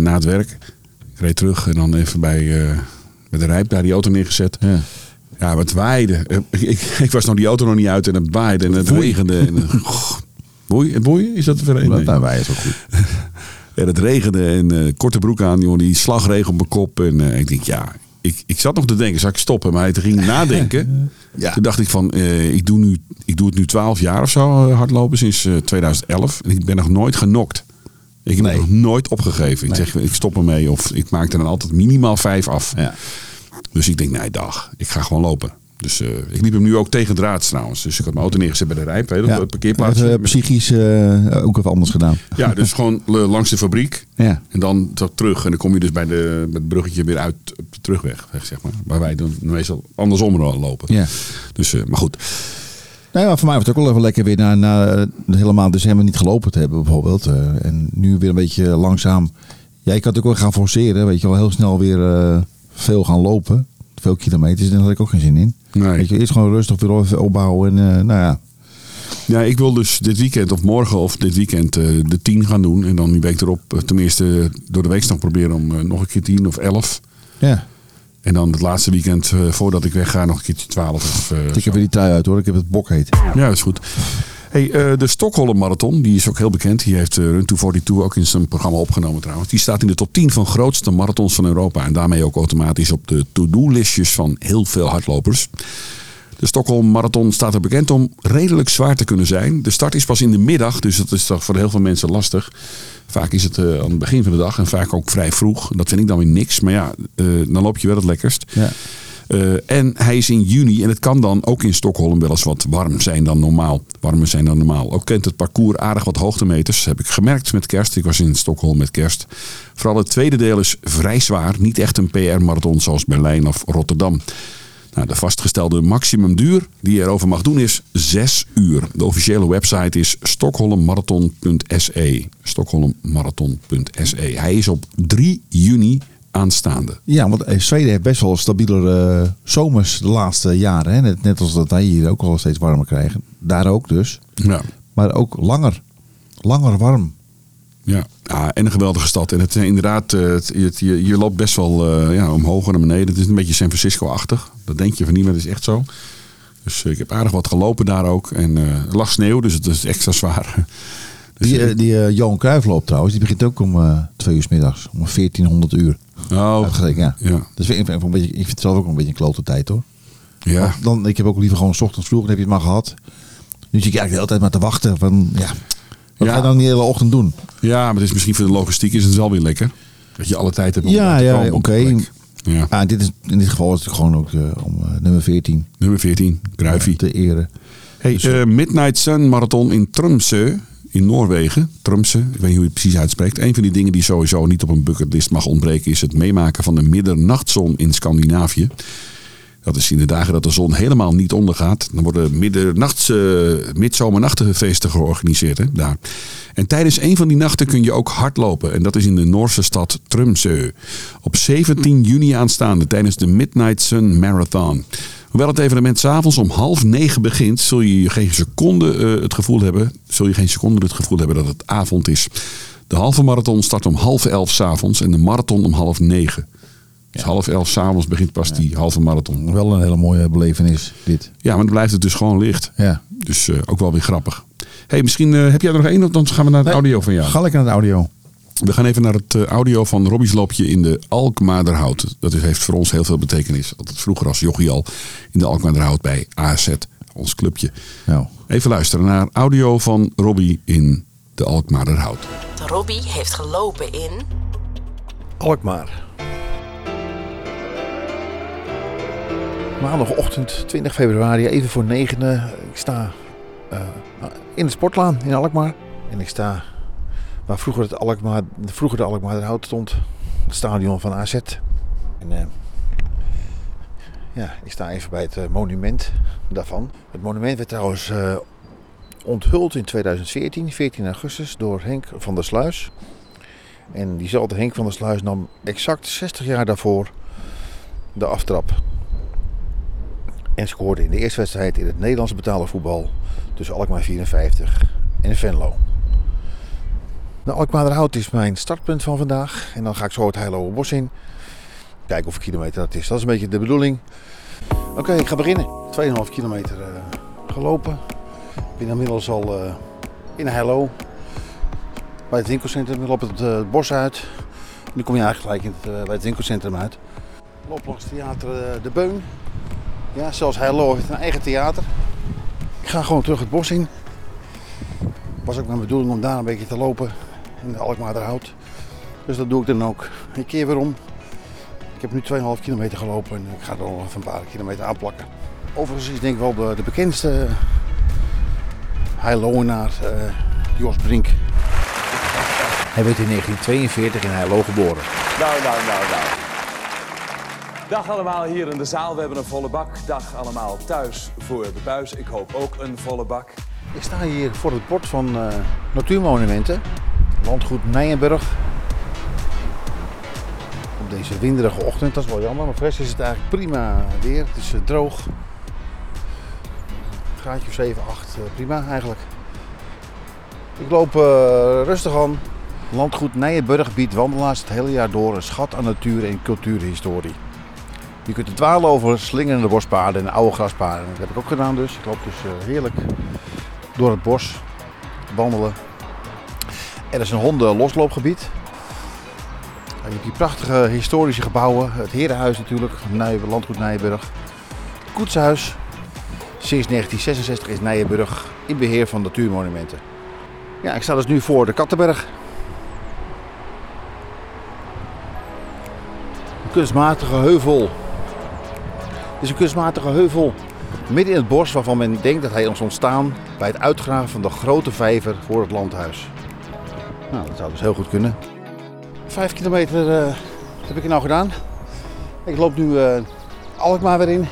na het werk. Ik reed terug en dan even bij, bij de rijp daar die auto neergezet. Ja. Ja, wat waaide. Ik, ik was nog die auto nog niet uit en het waaide en het Woei. regende. En, eh, goh. Boei, boei, is dat te verenigen? Dat wij is ook goed. En het regende en eh, korte broek aan, jongen, die slagregen op mijn kop. En eh, ik denk, ja, ik, ik zat nog te denken, zou ik stoppen? Maar toen ging nadenken. Ja. Toen dacht ik van, eh, ik, doe nu, ik doe het nu 12 jaar of zo hardlopen, sinds eh, 2011. En ik ben nog nooit genokt. Ik heb Nee. nog nooit opgegeven. Ik zeg, ik stop ermee of ik maak er dan altijd minimaal vijf af. Ja. Dus ik denk, nee, dag, ik ga gewoon lopen. Dus eh, ik liep hem nu ook tegen draads trouwens. Dus ik had mijn auto neergezet bij de rijp, weet je, op het parkeerplaats. Even psychisch eh, ook even anders gedaan. Ja, dus gewoon eh, langs de fabriek. Ja. En dan terug. En dan kom je dus bij, de, bij het bruggetje weer uit op de terugweg, zeg maar. Waar wij dan meestal andersom lopen. Ja. Dus, eh, maar goed. Nou ja, voor mij was het ook wel even lekker weer na, na eh, de hele maand december niet gelopen te hebben bijvoorbeeld. Eh, en nu weer een beetje langzaam. Ja, ik had ook wel gaan forceren. Weet je wel, heel snel weer eh, veel gaan lopen. Veel kilometers. Daar had ik ook geen zin in. Nee. Weet je, eerst gewoon rustig weer even opbouwen. En eh, nou ja, Ja, ik wil dus dit weekend of morgen of dit weekend eh, de 10 gaan doen. En dan die week erop eh, tenminste door de week nog proberen om nog een keer 10 of 11. ja. En dan het laatste weekend voordat ik wegga nog een keertje 12 of Ik heb weer die trui uit hoor. Ik heb het bok heet. Ja, dat is goed. Hey, eh, de Stockholm Marathon, die is ook heel bekend. Die heeft eh, Run 242 ook in zijn programma opgenomen trouwens. Die staat in de top 10 van grootste marathons van Europa. En daarmee ook automatisch op de to-do-listjes van heel veel hardlopers. De Stockholm Marathon staat er bekend om redelijk zwaar te kunnen zijn. De start is pas in de middag, dus dat is toch voor heel veel mensen lastig. Vaak is het eh, aan het begin van de dag en vaak ook vrij vroeg. Dat vind ik dan weer niks, maar ja, dan loop je wel het lekkerst. Ja. Eh, en hij is in juni en het kan dan ook in Stockholm wel eens wat warm zijn dan normaal. Warmer zijn dan normaal. Ook kent het parcours aardig wat hoogtemeters. Heb ik gemerkt met kerst. Ik was in Stockholm met kerst. Vooral het tweede deel is vrij zwaar. Niet echt een PR-marathon zoals Berlijn of Rotterdam. Nou, de vastgestelde maximumduur die je erover mag doen is 6 uur. De officiële website is stockholmmarathon.se. Stockholmmarathon.se. Hij is op 3 juni aanstaande. Ja, want Zweden heeft best wel stabieler eh, zomers de laatste jaren. Hè? Net, net als dat wij hier ook al steeds warmer krijgen. Daar ook dus. Ja. Maar ook langer. Langer warm. Ja. ja, en een geweldige stad. En het, eh, inderdaad, eh, het, het- je, je loopt best wel ja, omhoog en naar beneden. Het is een beetje San Francisco-achtig. Dat denk je van niet, maar dat is echt zo. Dus ik heb aardig wat gelopen daar ook. En er lag sneeuw, dus het is extra zwaar. Dus, Die, eh, die eh, Johan Cruijff loopt trouwens. Die begint ook om eh, twee uur s middags. Om 1400 uur. oh, ja. ja. Dus ik, vind- een beetje, ik vind het zelf ook een beetje een klote tijd hoor. Ja. Want Dan, ik heb ook liever gewoon 's ochtends vroeg, dan heb je het maar gehad. Nu zit je eigenlijk de hele tijd maar te wachten. Van, ja, wat Ja. ga je dan die hele ochtend doen? ja, maar het is misschien voor de logistiek is het wel weer lekker. Dat je alle tijd hebt om Ja, te ja, komen de oké. Ja. Ah, dit is, in dit geval is het gewoon ook om nummer 14 Nummer 14, Gruivie. te eren. Hey, eh, Midnight Sun Marathon in Tromsø in Noorwegen, Tromsø, ik weet niet hoe je het precies uitspreekt. Een van die dingen die sowieso niet op een bucketlist mag ontbreken is het meemaken van de middernachtzon in Scandinavië. Dat is in de dagen dat de zon helemaal niet ondergaat. Dan worden middernachts, uh, midzomernachtige feesten georganiseerd hè, daar. En tijdens een van die nachten kun je ook hardlopen. En dat is in de Noorse stad Tromsø. Op 17 juni aanstaande tijdens de Midnight Sun Marathon. Hoewel het evenement s'avonds om half negen begint, zul je geen seconde uh, het gevoel hebben, zul je geen seconde het gevoel hebben dat het avond is. De halve marathon start om half elf s'avonds en de marathon om half negen. Dus half elf s'avonds begint pas die halve marathon. Wel een hele mooie belevenis, dit. Ja, maar dan blijft het dus gewoon licht. Ja. Dus uh, ook wel weer grappig. hey, misschien uh, heb jij er nog één, dan gaan we naar het nee, audio van jou. Ga ik naar het audio. We gaan even naar het uh, audio van Robbie's loopje in de Alkmaarderhout. Dat is, heeft voor ons heel veel betekenis. Altijd vroeger als jochie al in de Alkmaarderhout bij AZ, ons clubje. Nou. Even luisteren naar audio van Robbie in de Alkmaarderhout. Robbie heeft gelopen in... Alkmaar. Maandagochtend 20 februari, even voor negenen. Ik sta uh, in de sportlaan in Alkmaar. En ik sta waar vroeger, het Alkmaar, vroeger de Alkmaarderhout stond. Het stadion van AZ. En, uh, ja, ik sta even bij het uh, monument daarvan. Het monument werd trouwens onthuld in 2014, 14 augustus, door Henk van der Sluis. En diezelfde Henk van der Sluis nam exact 60 jaar daarvoor de aftrap. En scoorde in de eerste wedstrijd in het Nederlandse betaalde voetbal tussen Alkmaar 54 en Venlo. De Alkmaarderhout is mijn startpunt van vandaag. En dan ga ik zo het Heilowe Bos in. Kijken hoeveel kilometer dat is. Dat is een beetje de bedoeling. Oké, ik ga beginnen. 2,5 kilometer uh, gelopen. Ik ben inmiddels al uh, in Heilo. Bij het winkelcentrum. Ik loop het uh, bos uit. Nu kom je eigenlijk gelijk in het, bij het winkelcentrum uit. Loop langs theater De Beun. Ja, zelfs Heilo heeft een eigen theater. Ik ga gewoon terug het bos in. Was ook mijn bedoeling om daar een beetje te lopen in de Alkmaarderhout. Dus dat doe ik dan ook. Ik keer weer om. Ik heb nu 2,5 kilometer gelopen en ik ga er nog even een paar kilometer aanplakken. Overigens is denk ik wel de, de bekendste Heiloenaar uh, Jos Brink. Hij werd in 1942 in Heilo geboren. Nou, nou, nou, nou. Dag allemaal hier in de zaal. We hebben een volle bak. Dag allemaal thuis voor de buis. Ik hoop ook een volle bak. Ik sta hier voor het bord van uh, Natuurmonumenten. Landgoed Nijenburg. Op deze winderige ochtend, dat is wel jammer. Maar rest is het eigenlijk prima weer. Het is uh, droog. Graadje of 7, 8, uh, prima eigenlijk. Ik loop rustig aan. Landgoed Nijenburg biedt wandelaars het hele jaar door een schat aan natuur en cultuurhistorie. Je kunt het dwalen over slingerende bospaden en oude graspaden. Dat heb ik ook gedaan dus. Ik loop dus heerlijk door het bos wandelen. Er is een honden-losloopgebied. Je hebt die prachtige historische gebouwen. Het Herenhuis natuurlijk, landgoed Nijenburg. Het Koetshuis. Sinds 1966 is Nijenburg in beheer van natuurmonumenten. Ja, ik sta dus nu voor de Kattenberg. Een kunstmatige heuvel. Is een kunstmatige heuvel midden in het bos waarvan men denkt dat hij is ontstaan bij het uitgraven van de grote vijver voor het landhuis. Nou, dat zou dus heel goed kunnen. Vijf kilometer uh, heb ik er nou gedaan. Ik loop nu uh, Alkmaar weer in.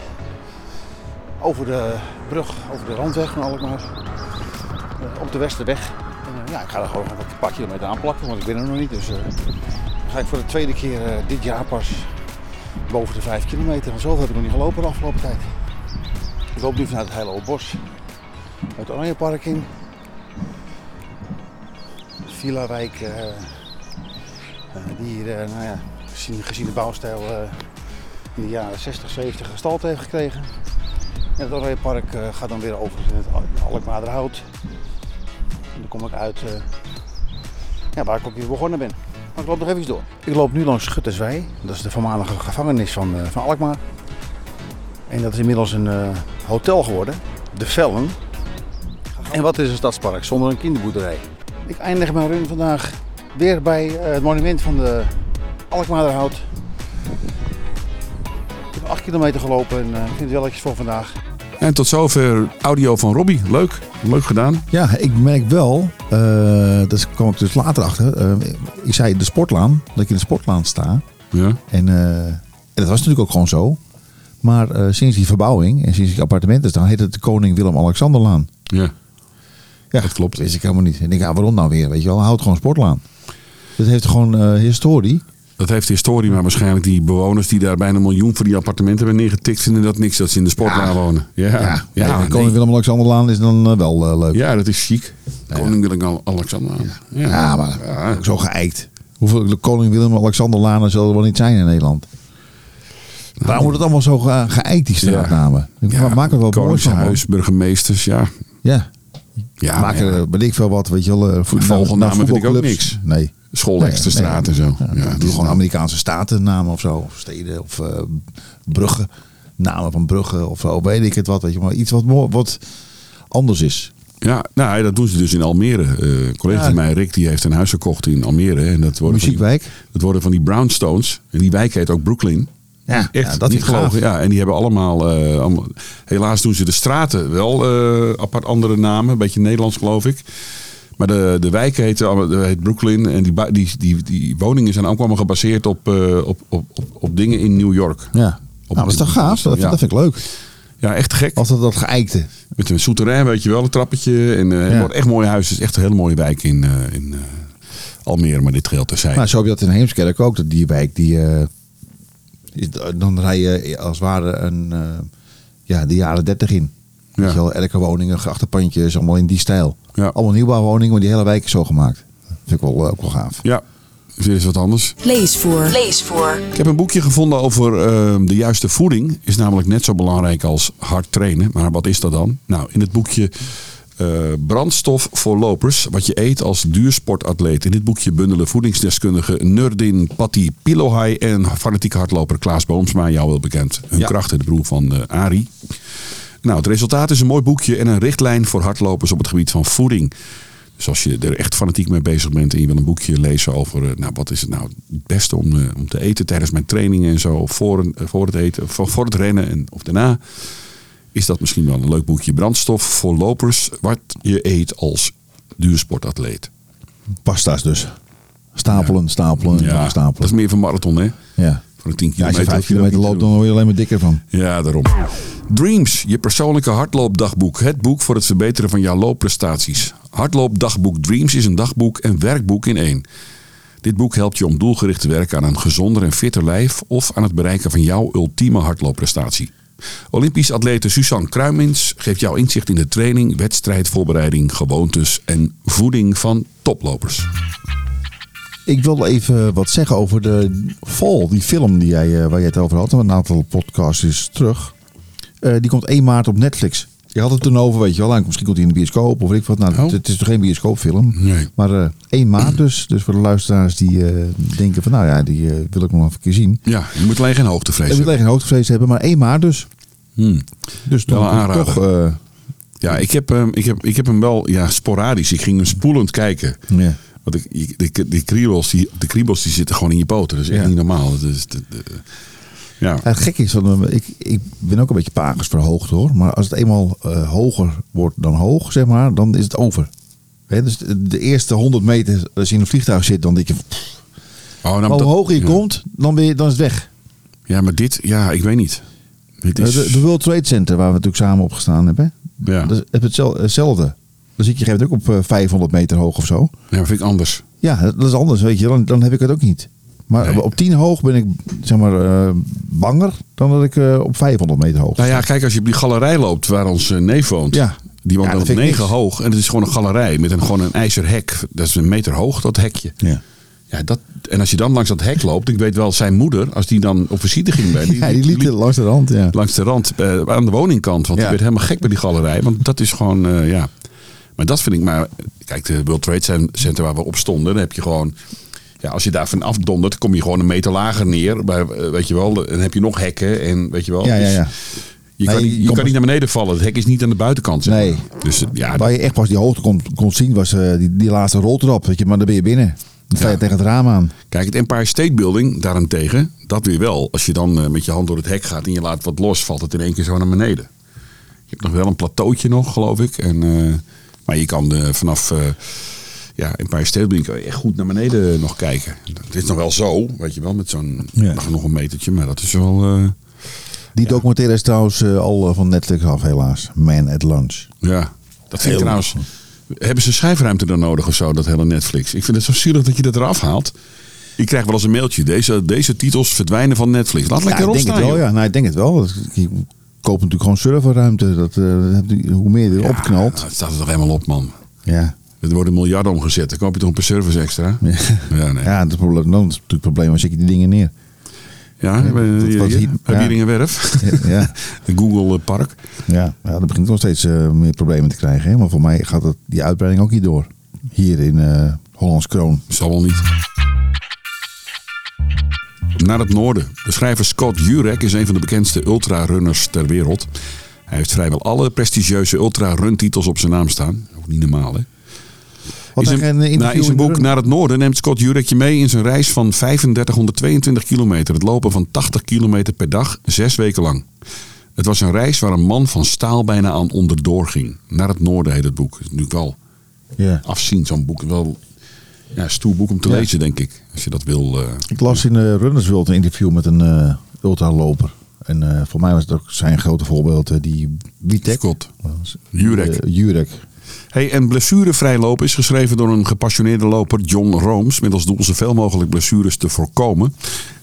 Over de brug, over de randweg van Alkmaar. Uh, op de Westerweg. En, ja, ik ga er gewoon een paar kilometer aan plakken, want ik ben er nog niet. Dus ga ik voor de tweede keer dit jaar pas boven de vijf kilometer. Want zoveel heb ik nog niet gelopen de afgelopen tijd. Ik loop nu vanuit het Heilo Bos. Het Oranje Park in. Villa Wijk. Uh, die hier, uh, nou ja, gezien, gezien de bouwstijl in de jaren 60, 70 gestalte heeft gekregen. En het Oranje Park gaat dan weer over in het Alkmaarderhout. En dan kom ik uit ja, waar ik ook weer begonnen ben. Maar ik loop nog even door. Ik loop nu langs Schutterswei. Dat is de voormalige gevangenis van, van Alkmaar. En dat is inmiddels een uh, hotel geworden, de Vellen. En wat is een stadspark zonder een kinderboerderij? Ik eindig mijn run vandaag weer bij uh, het monument van de Alkmaarderhout. Ik heb 8 kilometer gelopen en ik vind het wel voor vandaag. En tot zover audio van Robbie. Leuk. Leuk gedaan. Ja, ik merk wel, uh, dat kwam ik dus later achter. Uh, ik zei de sportlaan, dat ik in de sportlaan sta. Ja. En, uh, en dat was natuurlijk ook gewoon zo. Maar sinds die verbouwing en sinds die appartementen staan, heet het de Koning Willem-Alexanderlaan. Ja. Ja, dat klopt. Dat wist ik helemaal niet. En ik denk, ja, waarom nou weer? Weet je wel, houd gewoon sportlaan. Dat heeft gewoon historie. Dat heeft historie, maar waarschijnlijk die bewoners die daar bijna een miljoen voor die appartementen hebben neergetikt, vinden dat niks dat ze in de sportlaan ja. wonen. Ja, ja. ja nee, Koning Willem-Alexanderlaan is dan uh, wel uh, leuk. Ja, dat is chic. Koning Willem-Alexanderlaan. Ja. ja, maar ook zo geëikt. Hoeveel Koning Willem-Alexanderlanen zullen er wel niet zijn in Nederland? Nou, Waarom wordt het allemaal zo ge geëikt, die straatnamen? Ja, maak er wel Koningshuis, burgemeesters, ja. Ja. Ja, maak er, weet ik veel wat, weet je wel. Vogelnamen vind ik ook niks. Nee. Schoolexterstraat nee, en zo. Ja, ja, doe gewoon Amerikaanse statennamen of zo. Of steden of uh, bruggen. Namen van bruggen of zo. Weet ik het wat. Weet je, maar iets wat, wat anders is. Ja, nou, dat doen ze dus in Almere. Uh, een collega ja. van mij, Rick, die heeft een huis gekocht in Almere. En dat worden Muziekwijk? Van die, dat worden van die brownstones. En die wijk heet ook Brooklyn. Ja, echt ja, dat niet geloven. Ja, en die hebben allemaal, uh, allemaal, Helaas doen ze de straten wel uh, apart andere namen. Een beetje Nederlands, geloof ik. Maar de, de wijk heet, heet Brooklyn. En die, die, die, die woningen zijn ook allemaal gebaseerd op, uh, op, op, op, op, dingen in New York. Ja, op, nou, dat is toch gaaf? Dat, ja. dat vind ik leuk. Ja, echt gek. Altijd dat geëikte. Met een souterrain, weet je wel, een trappetje. En uh, ja. echt mooie huis. Het is echt een hele mooie wijk in, uh, in Almere. Maar dit geldt terzijde. Nou, zo heb je dat in Heemskerk ook. Dat die wijk, die, dan rij je als het ware een, ja, de jaren dertig in. Ja. Weet je wel, elke woning, grachtenpandjes, allemaal in die stijl. Ja. Allemaal nieuwbouwwoningen, maar die hele wijk is zo gemaakt. Dat vind ik wel, ook wel gaaf. Ja, weer eens wat anders. Leesvoer. Leesvoer. Ik heb een boekje gevonden over uh, de juiste voeding. Is namelijk net zo belangrijk als hard trainen. Maar wat is dat dan? Nou, in het boekje uh, Brandstof voor lopers. Wat je eet als duursportatleet. In dit boekje bundelen voedingsdeskundige Nurdin Patti Pilohai en fanatieke hardloper Klaas Boomsma. Jou wel bekend. Hun Ja. krachten, de broer van uh, Ari. Nou, het resultaat is een mooi boekje en een richtlijn voor hardlopers op het gebied van voeding. Dus als je er echt fanatiek mee bezig bent en je wil een boekje lezen over, eh, nou, wat is het nou het beste om, eh, om te eten tijdens mijn trainingen en zo, of voor, een- eh, voor het eten, voor, voor het rennen en, of daarna, is dat misschien wel een leuk boekje. Brandstof voor lopers, wat je eet als duursportatleet. Pasta's dus. Stapelen, stapelen, en nog dat stapelen. is meer van marathon, hè? Ja. Voor een 10 Ja, als kilometer. je vijf hoef je dat kilometer niet te loopt, dan word je alleen maar dikker van. Ja, daarom. Dreams, je persoonlijke hardloopdagboek. Het boek voor het verbeteren van jouw loopprestaties. Hardloopdagboek Dreams is een dagboek en werkboek in één. Dit boek helpt je om doelgericht te werken aan een gezonder en fitter lijf of aan het bereiken van jouw ultieme hardloopprestatie. Olympisch atlete Suzanne Kruimins geeft jou inzicht in de training, wedstrijdvoorbereiding, gewoontes en voeding van toplopers. Ik wil even wat zeggen over de Fall, die film die jij, eh, waar jij het over had. Een aantal podcasts is terug. Eh, die komt 1 maart op Netflix. Je had het toen over, weet je wel. en Misschien komt hij in de bioscoop of ik wat. Nou, Oh. het, is toch geen bioscoopfilm. Nee. Maar eh 1 maart dus. Dus voor de luisteraars die eh, denken van... Nou ja, die eh, wil ik nog even een keer zien. Ja, je moet alleen geen hoogtevrees Ik moet hebben. alleen geen hoogtevrees hebben, maar 1 maart dus. Hmm. Dus dan toch... Ja, ik heb, hem, ik, heb, ik heb hem wel ja, sporadisch. Ik ging hem spoelend kijken. ja. Want ik, ik- die, die, kriebels, die, de kriebels die zitten gewoon in je poten. Dat is echt Ja. niet normaal. Dat is, de- de- ja. Het gekke is, van, ik, ik ben ook een beetje pagers verhoogd hoor. Maar als het eenmaal eh, hoger wordt dan hoog, zeg maar, dan is het over. Dus de, de eerste 100 meter, als je in een vliegtuig zit, dan denk je... pff, Oh, nou, maar hoe dat- hoger je ja. komt, dan, ben je, dan is het weg. Ja, maar dit, ja, ik weet niet. Dit Eh, is, De, de World Trade Center, waar we natuurlijk samen op gestaan hebben. ja. Dat is het hetzel- hetzelfde. Dan zit je geeft ook op eh, 500 meter hoog of zo. ja, dat vind ik anders. Ja, dat is anders, weet je. Dan, dan heb ik het ook niet. Maar Nee. op 10 hoog ben ik, zeg maar, eh, banger dan dat ik eh, op 500 meter hoog Nou ja, kijk, als je op die galerij loopt waar ons eh, neef woont. Ja. Die woont Ja, dan op vind ik 9 niks. hoog. En het is gewoon een galerij met een, gewoon een ijzerhek. Dat is een meter hoog, dat hekje. Ja. Ja, dat, en als je dan langs dat hek loopt. Ik weet wel, zijn moeder, als die dan op visite ging bij Ja, die liep langs de rand, ja. langs de rand aan de woningkant. Want Ja. die werd helemaal gek bij die galerij. Want dat is gewoon, ja. Maar dat vind ik maar. Kijk, de World Trade Center waar we op stonden, dan heb je gewoon. Ja, als je daar vanaf dondert, kom je gewoon een meter lager neer. Bij, eh, weet je wel, dan heb je nog hekken en weet je wel. Ja, ja, Dus ja. Je, Nee, kan, niet, je kan niet naar beneden vallen. Het hek is niet aan de buitenkant. Zeg Nee. Dus eh, ja, Waar je echt pas die hoogte kon, kon zien was eh, die, die laatste roltrap. Weet je, maar dan ben je binnen. Dan sta je Ja. tegen het raam aan. Kijk, het Empire State Building daarentegen, dat weer wel. Als je dan met je hand door het hek gaat en je laat wat los, valt het in één keer zo naar beneden. Je hebt nog wel een plateautje nog, geloof ik. En, maar je kan vanaf ja, State Building kan je echt goed naar beneden nog kijken. Het is nog wel zo, weet je wel, met zo'n Ja. nog, een metertje. Maar dat is wel... eh, Die documentaire is trouwens eh, al eh, van Netflix af, helaas. Man at Lunch. ja, dat vind ik trouwens... Hebben ze schijfruimte dan nodig of zo, dat hele Netflix? Ik vind het zo zielig dat je dat eraf haalt. Ik krijg wel eens een mailtje. Deze, deze titels verdwijnen van Netflix. Laat lekker ja, ik denk het wel, ja. Nou, ik denk het wel. Je koopt natuurlijk gewoon serverruimte. Dat, hoe meer je erop Ja, knalt. nou, het staat er toch helemaal op, man. Ja. Er worden miljarden omgezet. Dan koop je toch een paar servers extra? Ja. Ja, nee. Ja, dat is, probleem, dan is natuurlijk het probleem. Waar zet je die dingen neer? Ja, dat ja. je hier een werf? ja. Een Google eh, Park. Ja, ja, dan begint nog steeds eh, meer problemen te krijgen. Hè? Maar voor mij gaat die uitbreiding ook hier door. Hier in eh Hollands Kroon. Zal wel niet. Naar het noorden. De schrijver Scott Jurek is een van de bekendste ultrarunners ter wereld. Hij heeft vrijwel alle prestigieuze ultra-run-titels op zijn naam staan. Ook niet normaal, hè? Wat in een zijn, interview nou, in zijn in de boek. Naar het Noorden neemt Scott Jurek je mee in zijn reis van 3522 kilometer. Het lopen van 80 kilometer per dag, zes weken lang. Het was een reis waar een man van staal bijna aan onderdoor ging. Naar het Noorden heet het boek. Het is natuurlijk wel afzien, zo'n boek. Wel ja, een stoer boek om te Ja. lezen, denk ik. Als je dat wil. eh. Ik las in de Runners World een interview met een eh ultraloper. En eh, voor mij was het ook zijn grote voorbeeld, eh, die Witek. Scott. Jurek. Eh, Jurek. Hey, en blessurevrij lopen is geschreven door een gepassioneerde loper, John Rooms. Met als doel zoveel mogelijk blessures te voorkomen.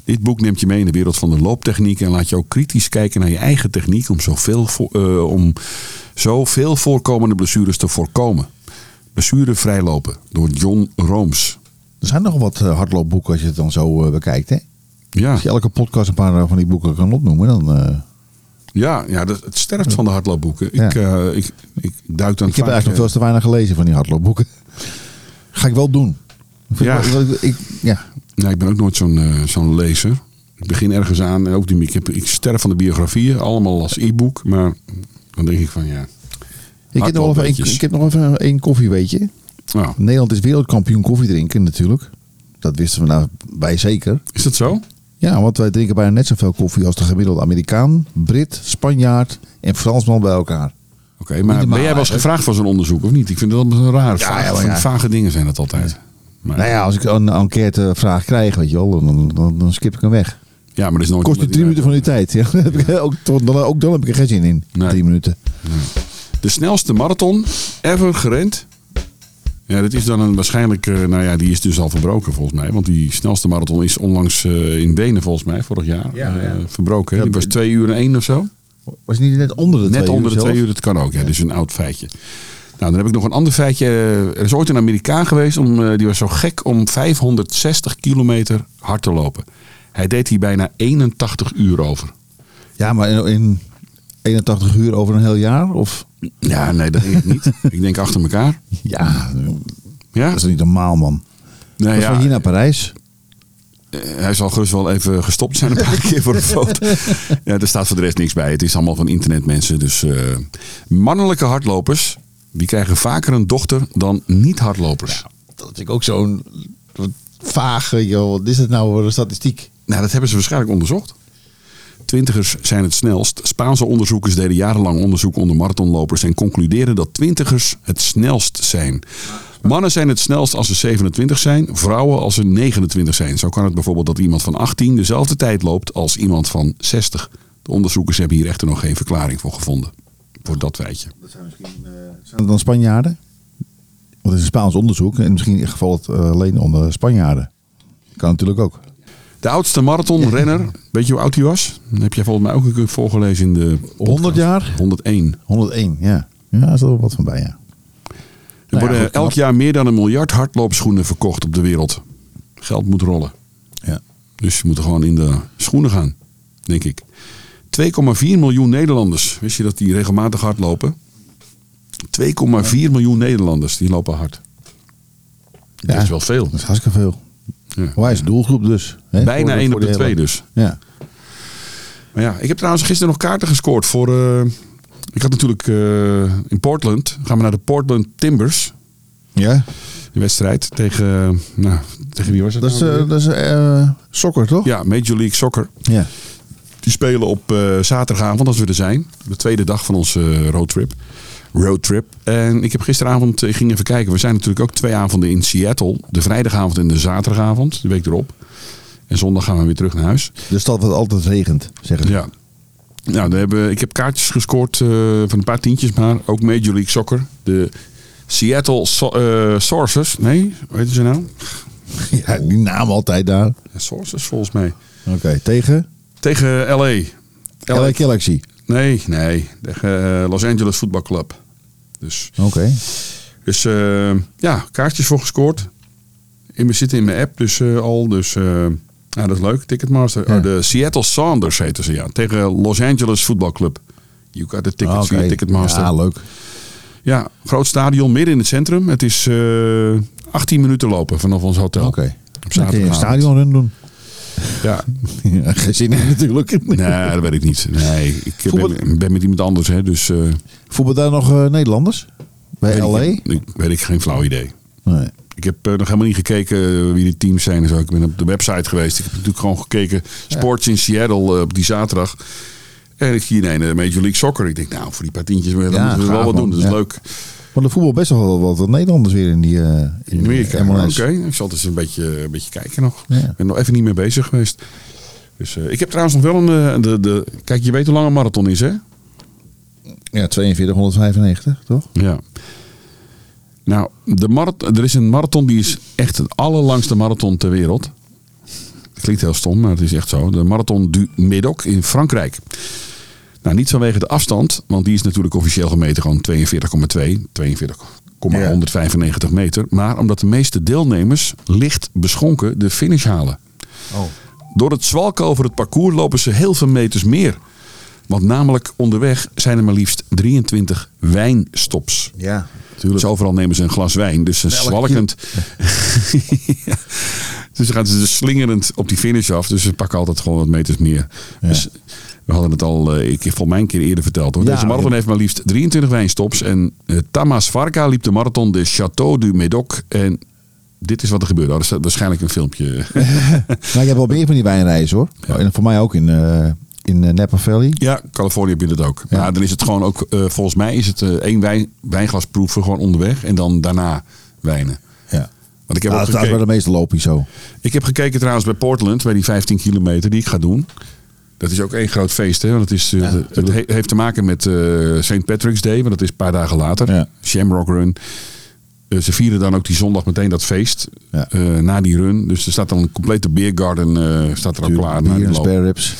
Dit boek neemt je mee in de wereld van de looptechniek. En laat je ook kritisch kijken naar je eigen techniek. Om zoveel, eh, om zoveel voorkomende blessures te voorkomen. Blessurevrij lopen door John Rooms. Er zijn nog wat eh, hardloopboeken als je het dan zo eh, bekijkt. Hè? Ja, Als je elke podcast een paar van die boeken kan opnoemen, dan... ja, ja dat, het sterft van de hardloopboeken. Ik, eh, ik, ik duik dan ik heb vaak, eigenlijk nog eh, veel te weinig gelezen van die hardloopboeken. Ga ik wel doen. Ik Ja. wel- ik, ik- ja. Ja, ik ben ook nooit zo'n eh, zo'n lezer. Ik begin ergens aan en ook die, ik, heb, ik sterf van de biografieën, allemaal als e-book. Maar dan denk ik van ja. Ik, heb nog even ik heb nog even één koffie, weet je. Nou, Nederland is wereldkampioen koffie drinken natuurlijk. Dat wisten we nou bij zeker. is dat zo? Ja, want wij drinken bijna net zoveel koffie als de gemiddelde Amerikaan, Brit, Spanjaard en Fransman bij elkaar. Oké, maar ben jij wel eens gevraagd voor zo'n onderzoek of niet? Ik vind dat wel raar. Ja, vage, ja, vage dingen zijn dat altijd. Maar, Nou ja, als ik een enquêtevraag krijg, weet je wel, dan, dan, dan skip ik hem weg. ja, maar is nooit. Kost je drie minuten van uw tijd. Ja, dan heb ik, ook, dan, ook dan heb ik er geen zin in. Nee. Drie minuten. De snelste marathon ever gerend. Ja, dat is dan een waarschijnlijk. eh, nou ja, die is dus al verbroken volgens mij. Want die snelste marathon is onlangs eh, in Wenen volgens mij, vorig jaar. Ja, ja. eh, verbroken. Die was twee uur en één of zo. Was niet net onder de Net twee onder uur de twee uur, dat kan ook. Ja, dus een oud feitje. Nou, dan heb ik nog een ander feitje. Er is ooit een Amerikaan geweest, om, eh, die was zo gek om 560 kilometer hard te lopen. Hij deed hier bijna 81 uur over. Ja, maar in, in 81 uur over een heel jaar? Of, Ja, nee, dat denk ik niet. ik denk achter elkaar. ja, Ja, dat is niet normaal, man. nee, ja. van hier naar Parijs? Eh, hij zal gerust wel even gestopt zijn een paar keer voor een foto. Ja, er staat voor de rest niks bij. Het is allemaal van internetmensen. Dus eh, mannelijke hardlopers, die krijgen vaker een dochter dan niet-hardlopers. Dat ik ook zo'n vage, joh. Wat is het nou voor een statistiek? Nou, dat hebben ze waarschijnlijk onderzocht. Twintigers zijn het snelst. Spaanse onderzoekers deden jarenlang onderzoek onder marathonlopers en concludeerden dat twintigers het snelst zijn. Mannen zijn het snelst als ze 27 zijn, vrouwen als ze 29 zijn. Zo kan het bijvoorbeeld dat iemand van 18 dezelfde tijd loopt als iemand van 60. De onderzoekers hebben hier echter nog geen verklaring voor gevonden. Voor dat feitje. Dat zijn misschien... zijn het dan Spanjaarden? Want het is een Spaans onderzoek. En misschien valt het eh, alleen onder Spanjaarden. Kan natuurlijk ook. De oudste marathonrenner, weet je hoe oud hij was? Dat heb jij volgens mij ook een keer voorgelezen in de podcast. 100 jaar? 101. 101, ja. Ja, daar is er wel wat van bij, ja. Er Nou ja, worden elk jaar meer dan een miljard hardloopschoenen verkocht op de wereld. Geld moet rollen. Ja. Dus je moet er gewoon in de schoenen gaan, denk ik. 2,4 miljoen Nederlanders. Wist je dat die regelmatig hardlopen? 2,4 miljoen Nederlanders die lopen hard. Dat Ja. is wel veel. Dat is hartstikke veel. Ja. Wij is doelgroep dus. Hè, Bijna voor 1 voor op de die 2 hele- dus. Ja. Maar ja, ik heb trouwens gisteren nog kaarten gescoord voor... eh, ik had natuurlijk eh, in Portland... gaan we naar de Portland Timbers. Ja? De wedstrijd tegen... nou, tegen wie was het Dat is, nou eh, dat is eh sokker, toch? Ja, Major League Soccer. Ja. Die spelen op eh, zaterdagavond als we er zijn. De tweede dag van onze eh, roadtrip. Roadtrip. En ik heb gisteravond, ik ging even kijken. We zijn natuurlijk ook twee avonden in Seattle. De vrijdagavond en de zaterdagavond. De week erop. En zondag gaan we weer terug naar huis. De stad wat altijd regent, zeggen ze. Ja. Nou, we hebben, ik heb kaartjes gescoord eh, van een paar tientjes, maar ook Major League Soccer. De Seattle so eh, Sources. Nee, hoe heet ze nou? Ja, die naam altijd daar. Sources volgens mij. Oké, tegen? Tegen LA. LA Galaxy. Nee, nee. Tegen eh, Los Angeles Football Club. Dus, Oké. dus eh, ja, kaartjes voor gescoord. In, we zitten in mijn app dus eh, al. Dus ja, dat is leuk. Ticketmaster. Ja. Oh, de Seattle Sounders heten ze, ja. Tegen Los Angeles Football Club. You got the tickets Ah, via Ticketmaster. Ja, leuk. Ja, groot stadion midden in het centrum. Het is eh 18 minuten lopen vanaf ons hotel. Oké. Op Dan kun je een zaterdagavond. stadionrun doen. Ja, Ja, geen zin in natuurlijk. nee, dat weet ik niet. Nee, ik Voetbal- ben, ben met iemand anders, hè, dus eh Voetbal daar nog eh, Nederlanders? Bij weet LA? Ik, ik- weet ik geen flauw idee. Nee. Ik heb eh, nog helemaal niet gekeken wie de teams zijn en zo. Ik ben op de website geweest. Ik heb natuurlijk gewoon gekeken. Sports in Seattle op die zaterdag. En ik zie ineens Major League Soccer. Ik denk, nou, voor die paar tientjes Ja, moeten we wel wat doen. Dat is Ja. leuk. Maar de voetbal best wel wat, wat Nederlanders weer in die eh In Amerika. Oké, ik zal dus een beetje, een beetje kijken nog. Ja. Ik ben nog even niet mee bezig geweest. Dus, eh, ik heb trouwens nog wel een... eh, de, de, kijk, je weet hoe lang een marathon is, hè? Ja, 4295, toch? Ja. Nou, de marathon, er is een marathon die is echt het allerlangste marathon ter wereld. Klinkt heel stom, maar het is echt zo. De Marathon du Médoc in Frankrijk. Nou, niet vanwege de afstand, want die is natuurlijk officieel gemeten gewoon 42,2, 42,195 meter. Maar omdat de meeste deelnemers licht beschonken de finish halen. Oh. Door het zwalken over het parcours lopen ze heel veel meters meer. Want namelijk onderweg zijn er maar liefst 23 wijnstops. Ja, Dus overal nemen ze een glas wijn. Dus ze zwalkend. Ja. Dus dan gaan ze dus slingerend op die finish af. Dus ze pakken altijd gewoon wat meters meer. Dus we hadden het al, eh, ik heb volgens mij een keer eerder verteld hoor. Ja, Deze marathon heeft maar liefst 23 wijnstops. En eh, Tamas Varka liep de marathon de Château du Médoc. En dit is wat er gebeurde. Oh, er staat waarschijnlijk een filmpje. Nou, je hebt wel meer van die wijnreizen hoor. En voor mij ook in, eh, in Napa Valley. Ja, Californië heb je dat ook. Ja. Maar dan is het gewoon ook, volgens mij is het eh, één wijn, wijnglas proeven gewoon onderweg. En dan daarna wijnen. Ja. Want ik heb, ook dat is de meeste lopen zo. ik heb gekeken trouwens bij Portland, bij die 15 kilometer die ik ga doen. Dat is ook één groot feest. Hè? Want het, is, eh, het he- heeft te maken met eh St. Patrick's Day, want dat is een paar dagen later. Ja. Shamrock Run. Eh, ze vieren dan ook die zondag meteen dat feest. Ja. na die run. Dus er staat dan een complete beergarden staat er al klaar. Bier en spare ribs.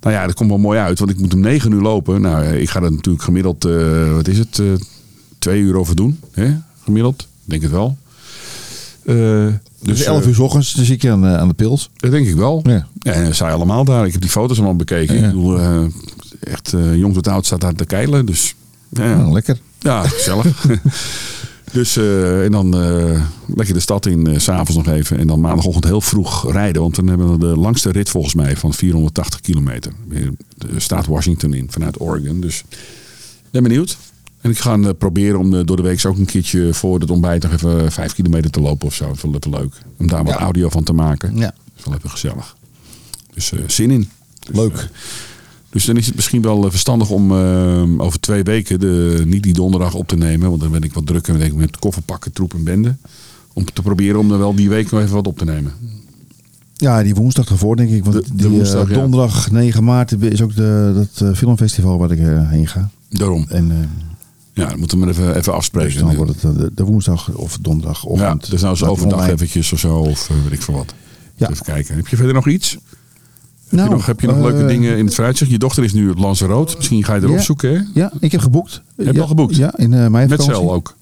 Nou ja, dat komt wel mooi uit, want ik moet om 9 uur lopen. Nou, ik ga er natuurlijk gemiddeld, wat is het, twee uur over doen. Hè? Gemiddeld, denk het wel. Eh, Dus dus 11 eh, uur 's ochtends, zit je aan, eh, aan de pils. dat denk ik wel. Ja. Ja. en zij allemaal daar. Ik heb die foto's allemaal bekeken. Ja. Ik bedoel, echt jong tot oud staat daar te keilen. Dus ja, Nou, lekker. ja gezellig. dus en dan eh, lekker de stad in, s s'avonds nog even. En dan maandagochtend heel vroeg rijden. Want dan hebben we de langste rit volgens mij van 480 kilometer. Weer De staat Washington in, vanuit Oregon. Dus ben benieuwd. En ik ga eh, proberen om eh, door de week ook een keertje voor het ontbijt nog even vijf kilometer te lopen of zo. Dat is wel leuk. Om daar wat Ja. audio van te maken. Ja. Dat is wel even gezellig. Dus eh, zin in. Dus, Leuk. eh, dus dan is het misschien wel eh, verstandig om eh, over twee weken de, niet die donderdag op te nemen. Want dan ben ik wat drukker denk ik, met kofferpakken, troep en bende. Om te proberen om er wel die week nog even wat op te nemen. Ja, die woensdag ervoor denk ik. Want De- de die, eh, woensdag, donderdag 9 maart is ook de, dat eh, filmfestival waar ik eh, heen ga. Daarom. En eh, Ja, dan moeten we maar even, even dus afspreken. dan wordt het eh, de, woensdag of donderdagochtend. ja, dus nou Dat overdag eventjes of zo. Of eh, weet ik veel wat. Ja. Even kijken. Heb je verder nog iets? Heb Nou, je nog, heb je nog leuke eh, dingen in het vooruitzicht? Je dochter is nu op Lanzarote. Misschien ga je erop Ja. zoeken, hè? Ja, ik heb geboekt. je ja, al geboekt? Ja, in eh mei Met cel ook.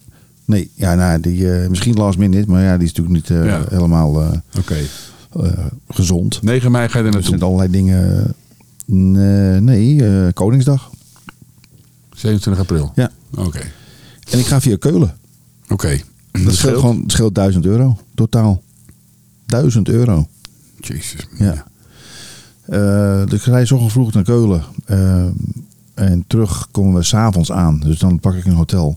Nee, ja, nou, die, misschien last minute, maar ja, die is natuurlijk niet Ja. helemaal Oké. eh, gezond. 9 mei ga je er Er zijn naartoe. allerlei dingen. Nee, nee Koningsdag. 27 april. Ja. Oké. En ik ga via Keulen. Oké. Dat scheelt gewoon scheelt 1000 euro totaal. 1000 euro. Jezus. Ja. Eh, dus ik rij zo vroeg naar Keulen. Eh, en terug komen we s'avonds aan. Dus dan pak ik een hotel.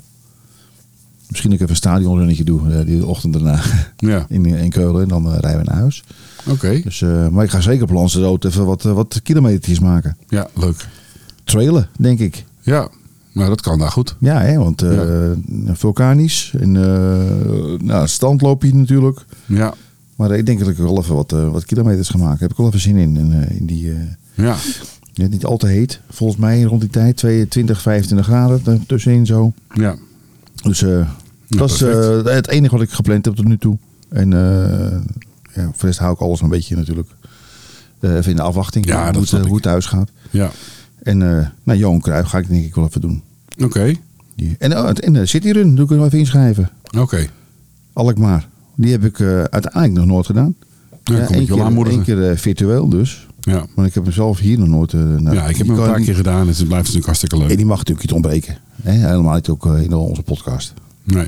Misschien dat ik even een stadionrunnetje doe eh, die ochtend daarna Ja, in, in Keulen. En dan rijden we naar huis. oké. Dus, maar ik ga zeker op Lanzarote even wat, wat kilometertjes maken. Ja, leuk. Trailen, denk ik. Ja, maar dat kan daar goed. Ja, hè, want eh, vulkanisch. En uh, nou, standloopje natuurlijk. Ja, Maar ik denk dat ik wel even wat, uh, wat kilometers ga maken. Daar heb ik wel even zin in. in, in die, ja. net niet al te heet. Volgens mij rond die tijd 22, 25 graden tussenin zo. ja. Dus dat is het enige wat ik gepland heb tot nu toe. En ja, voor de rest hou ik alles een beetje natuurlijk even in de afwachting. Ja, hoe, het, hoe het thuis gaat. Ja. En nou, Johan Cruijff ga ik denk ik wel even doen. Oké. Okay. En, oh, en de City Run doe ik nog even inschrijven. Oké. Okay. Alkmaar. Die heb ik uh, uiteindelijk nog nooit gedaan. Ja, ja Eén keer, één keer uh, virtueel dus. Ja. Maar ik heb hem zelf hier nog nooit... Uh, nou, ja, ik heb hem een paar keer gedaan en het blijft natuurlijk hartstikke leuk. En die mag natuurlijk niet ontbreken. Hè? Helemaal niet ook in onze podcast. Nee.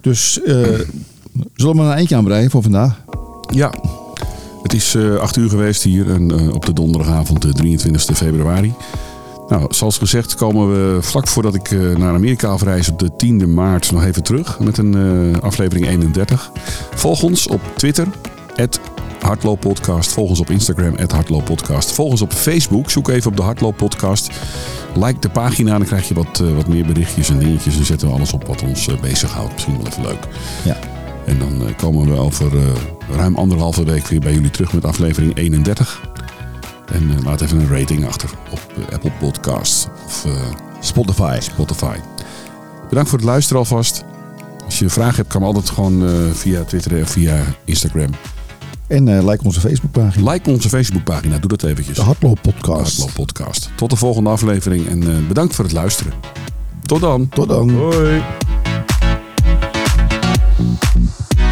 Dus zullen we maar een eentje aanbreien voor vandaag? Ja. Het is acht uur geweest hier en, op de donderdagavond, de 23 februari. Nou, zoals gezegd komen we vlak voordat ik naar Amerika afreis op de 10e maart nog even terug met een aflevering 31. Volg ons op Twitter, Hardlooppodcast. Volg ons op Instagram, Hardlooppodcast. Volg ons op Facebook, zoek even op de Hardlooppodcast. Like de pagina, dan krijg je wat, wat meer berichtjes en dingetjes. Dan zetten we alles op wat ons bezighoudt. Misschien wel even leuk. Ja. En dan komen we over ruim anderhalve week weer bij jullie terug met aflevering 31. En uh, laat even een rating achter op uh, Apple Podcasts of uh, Spotify. Spotify. Bedankt voor het luisteren alvast. Als je vragen hebt, kan me altijd gewoon via Twitter en via Instagram. En like onze Facebookpagina. Like onze Facebookpagina, doe dat eventjes. De Hardloop Podcast. De Hardloop Podcast. Tot de volgende aflevering en bedankt voor het luisteren. Tot dan. Tot dan. Hoi. Thank you.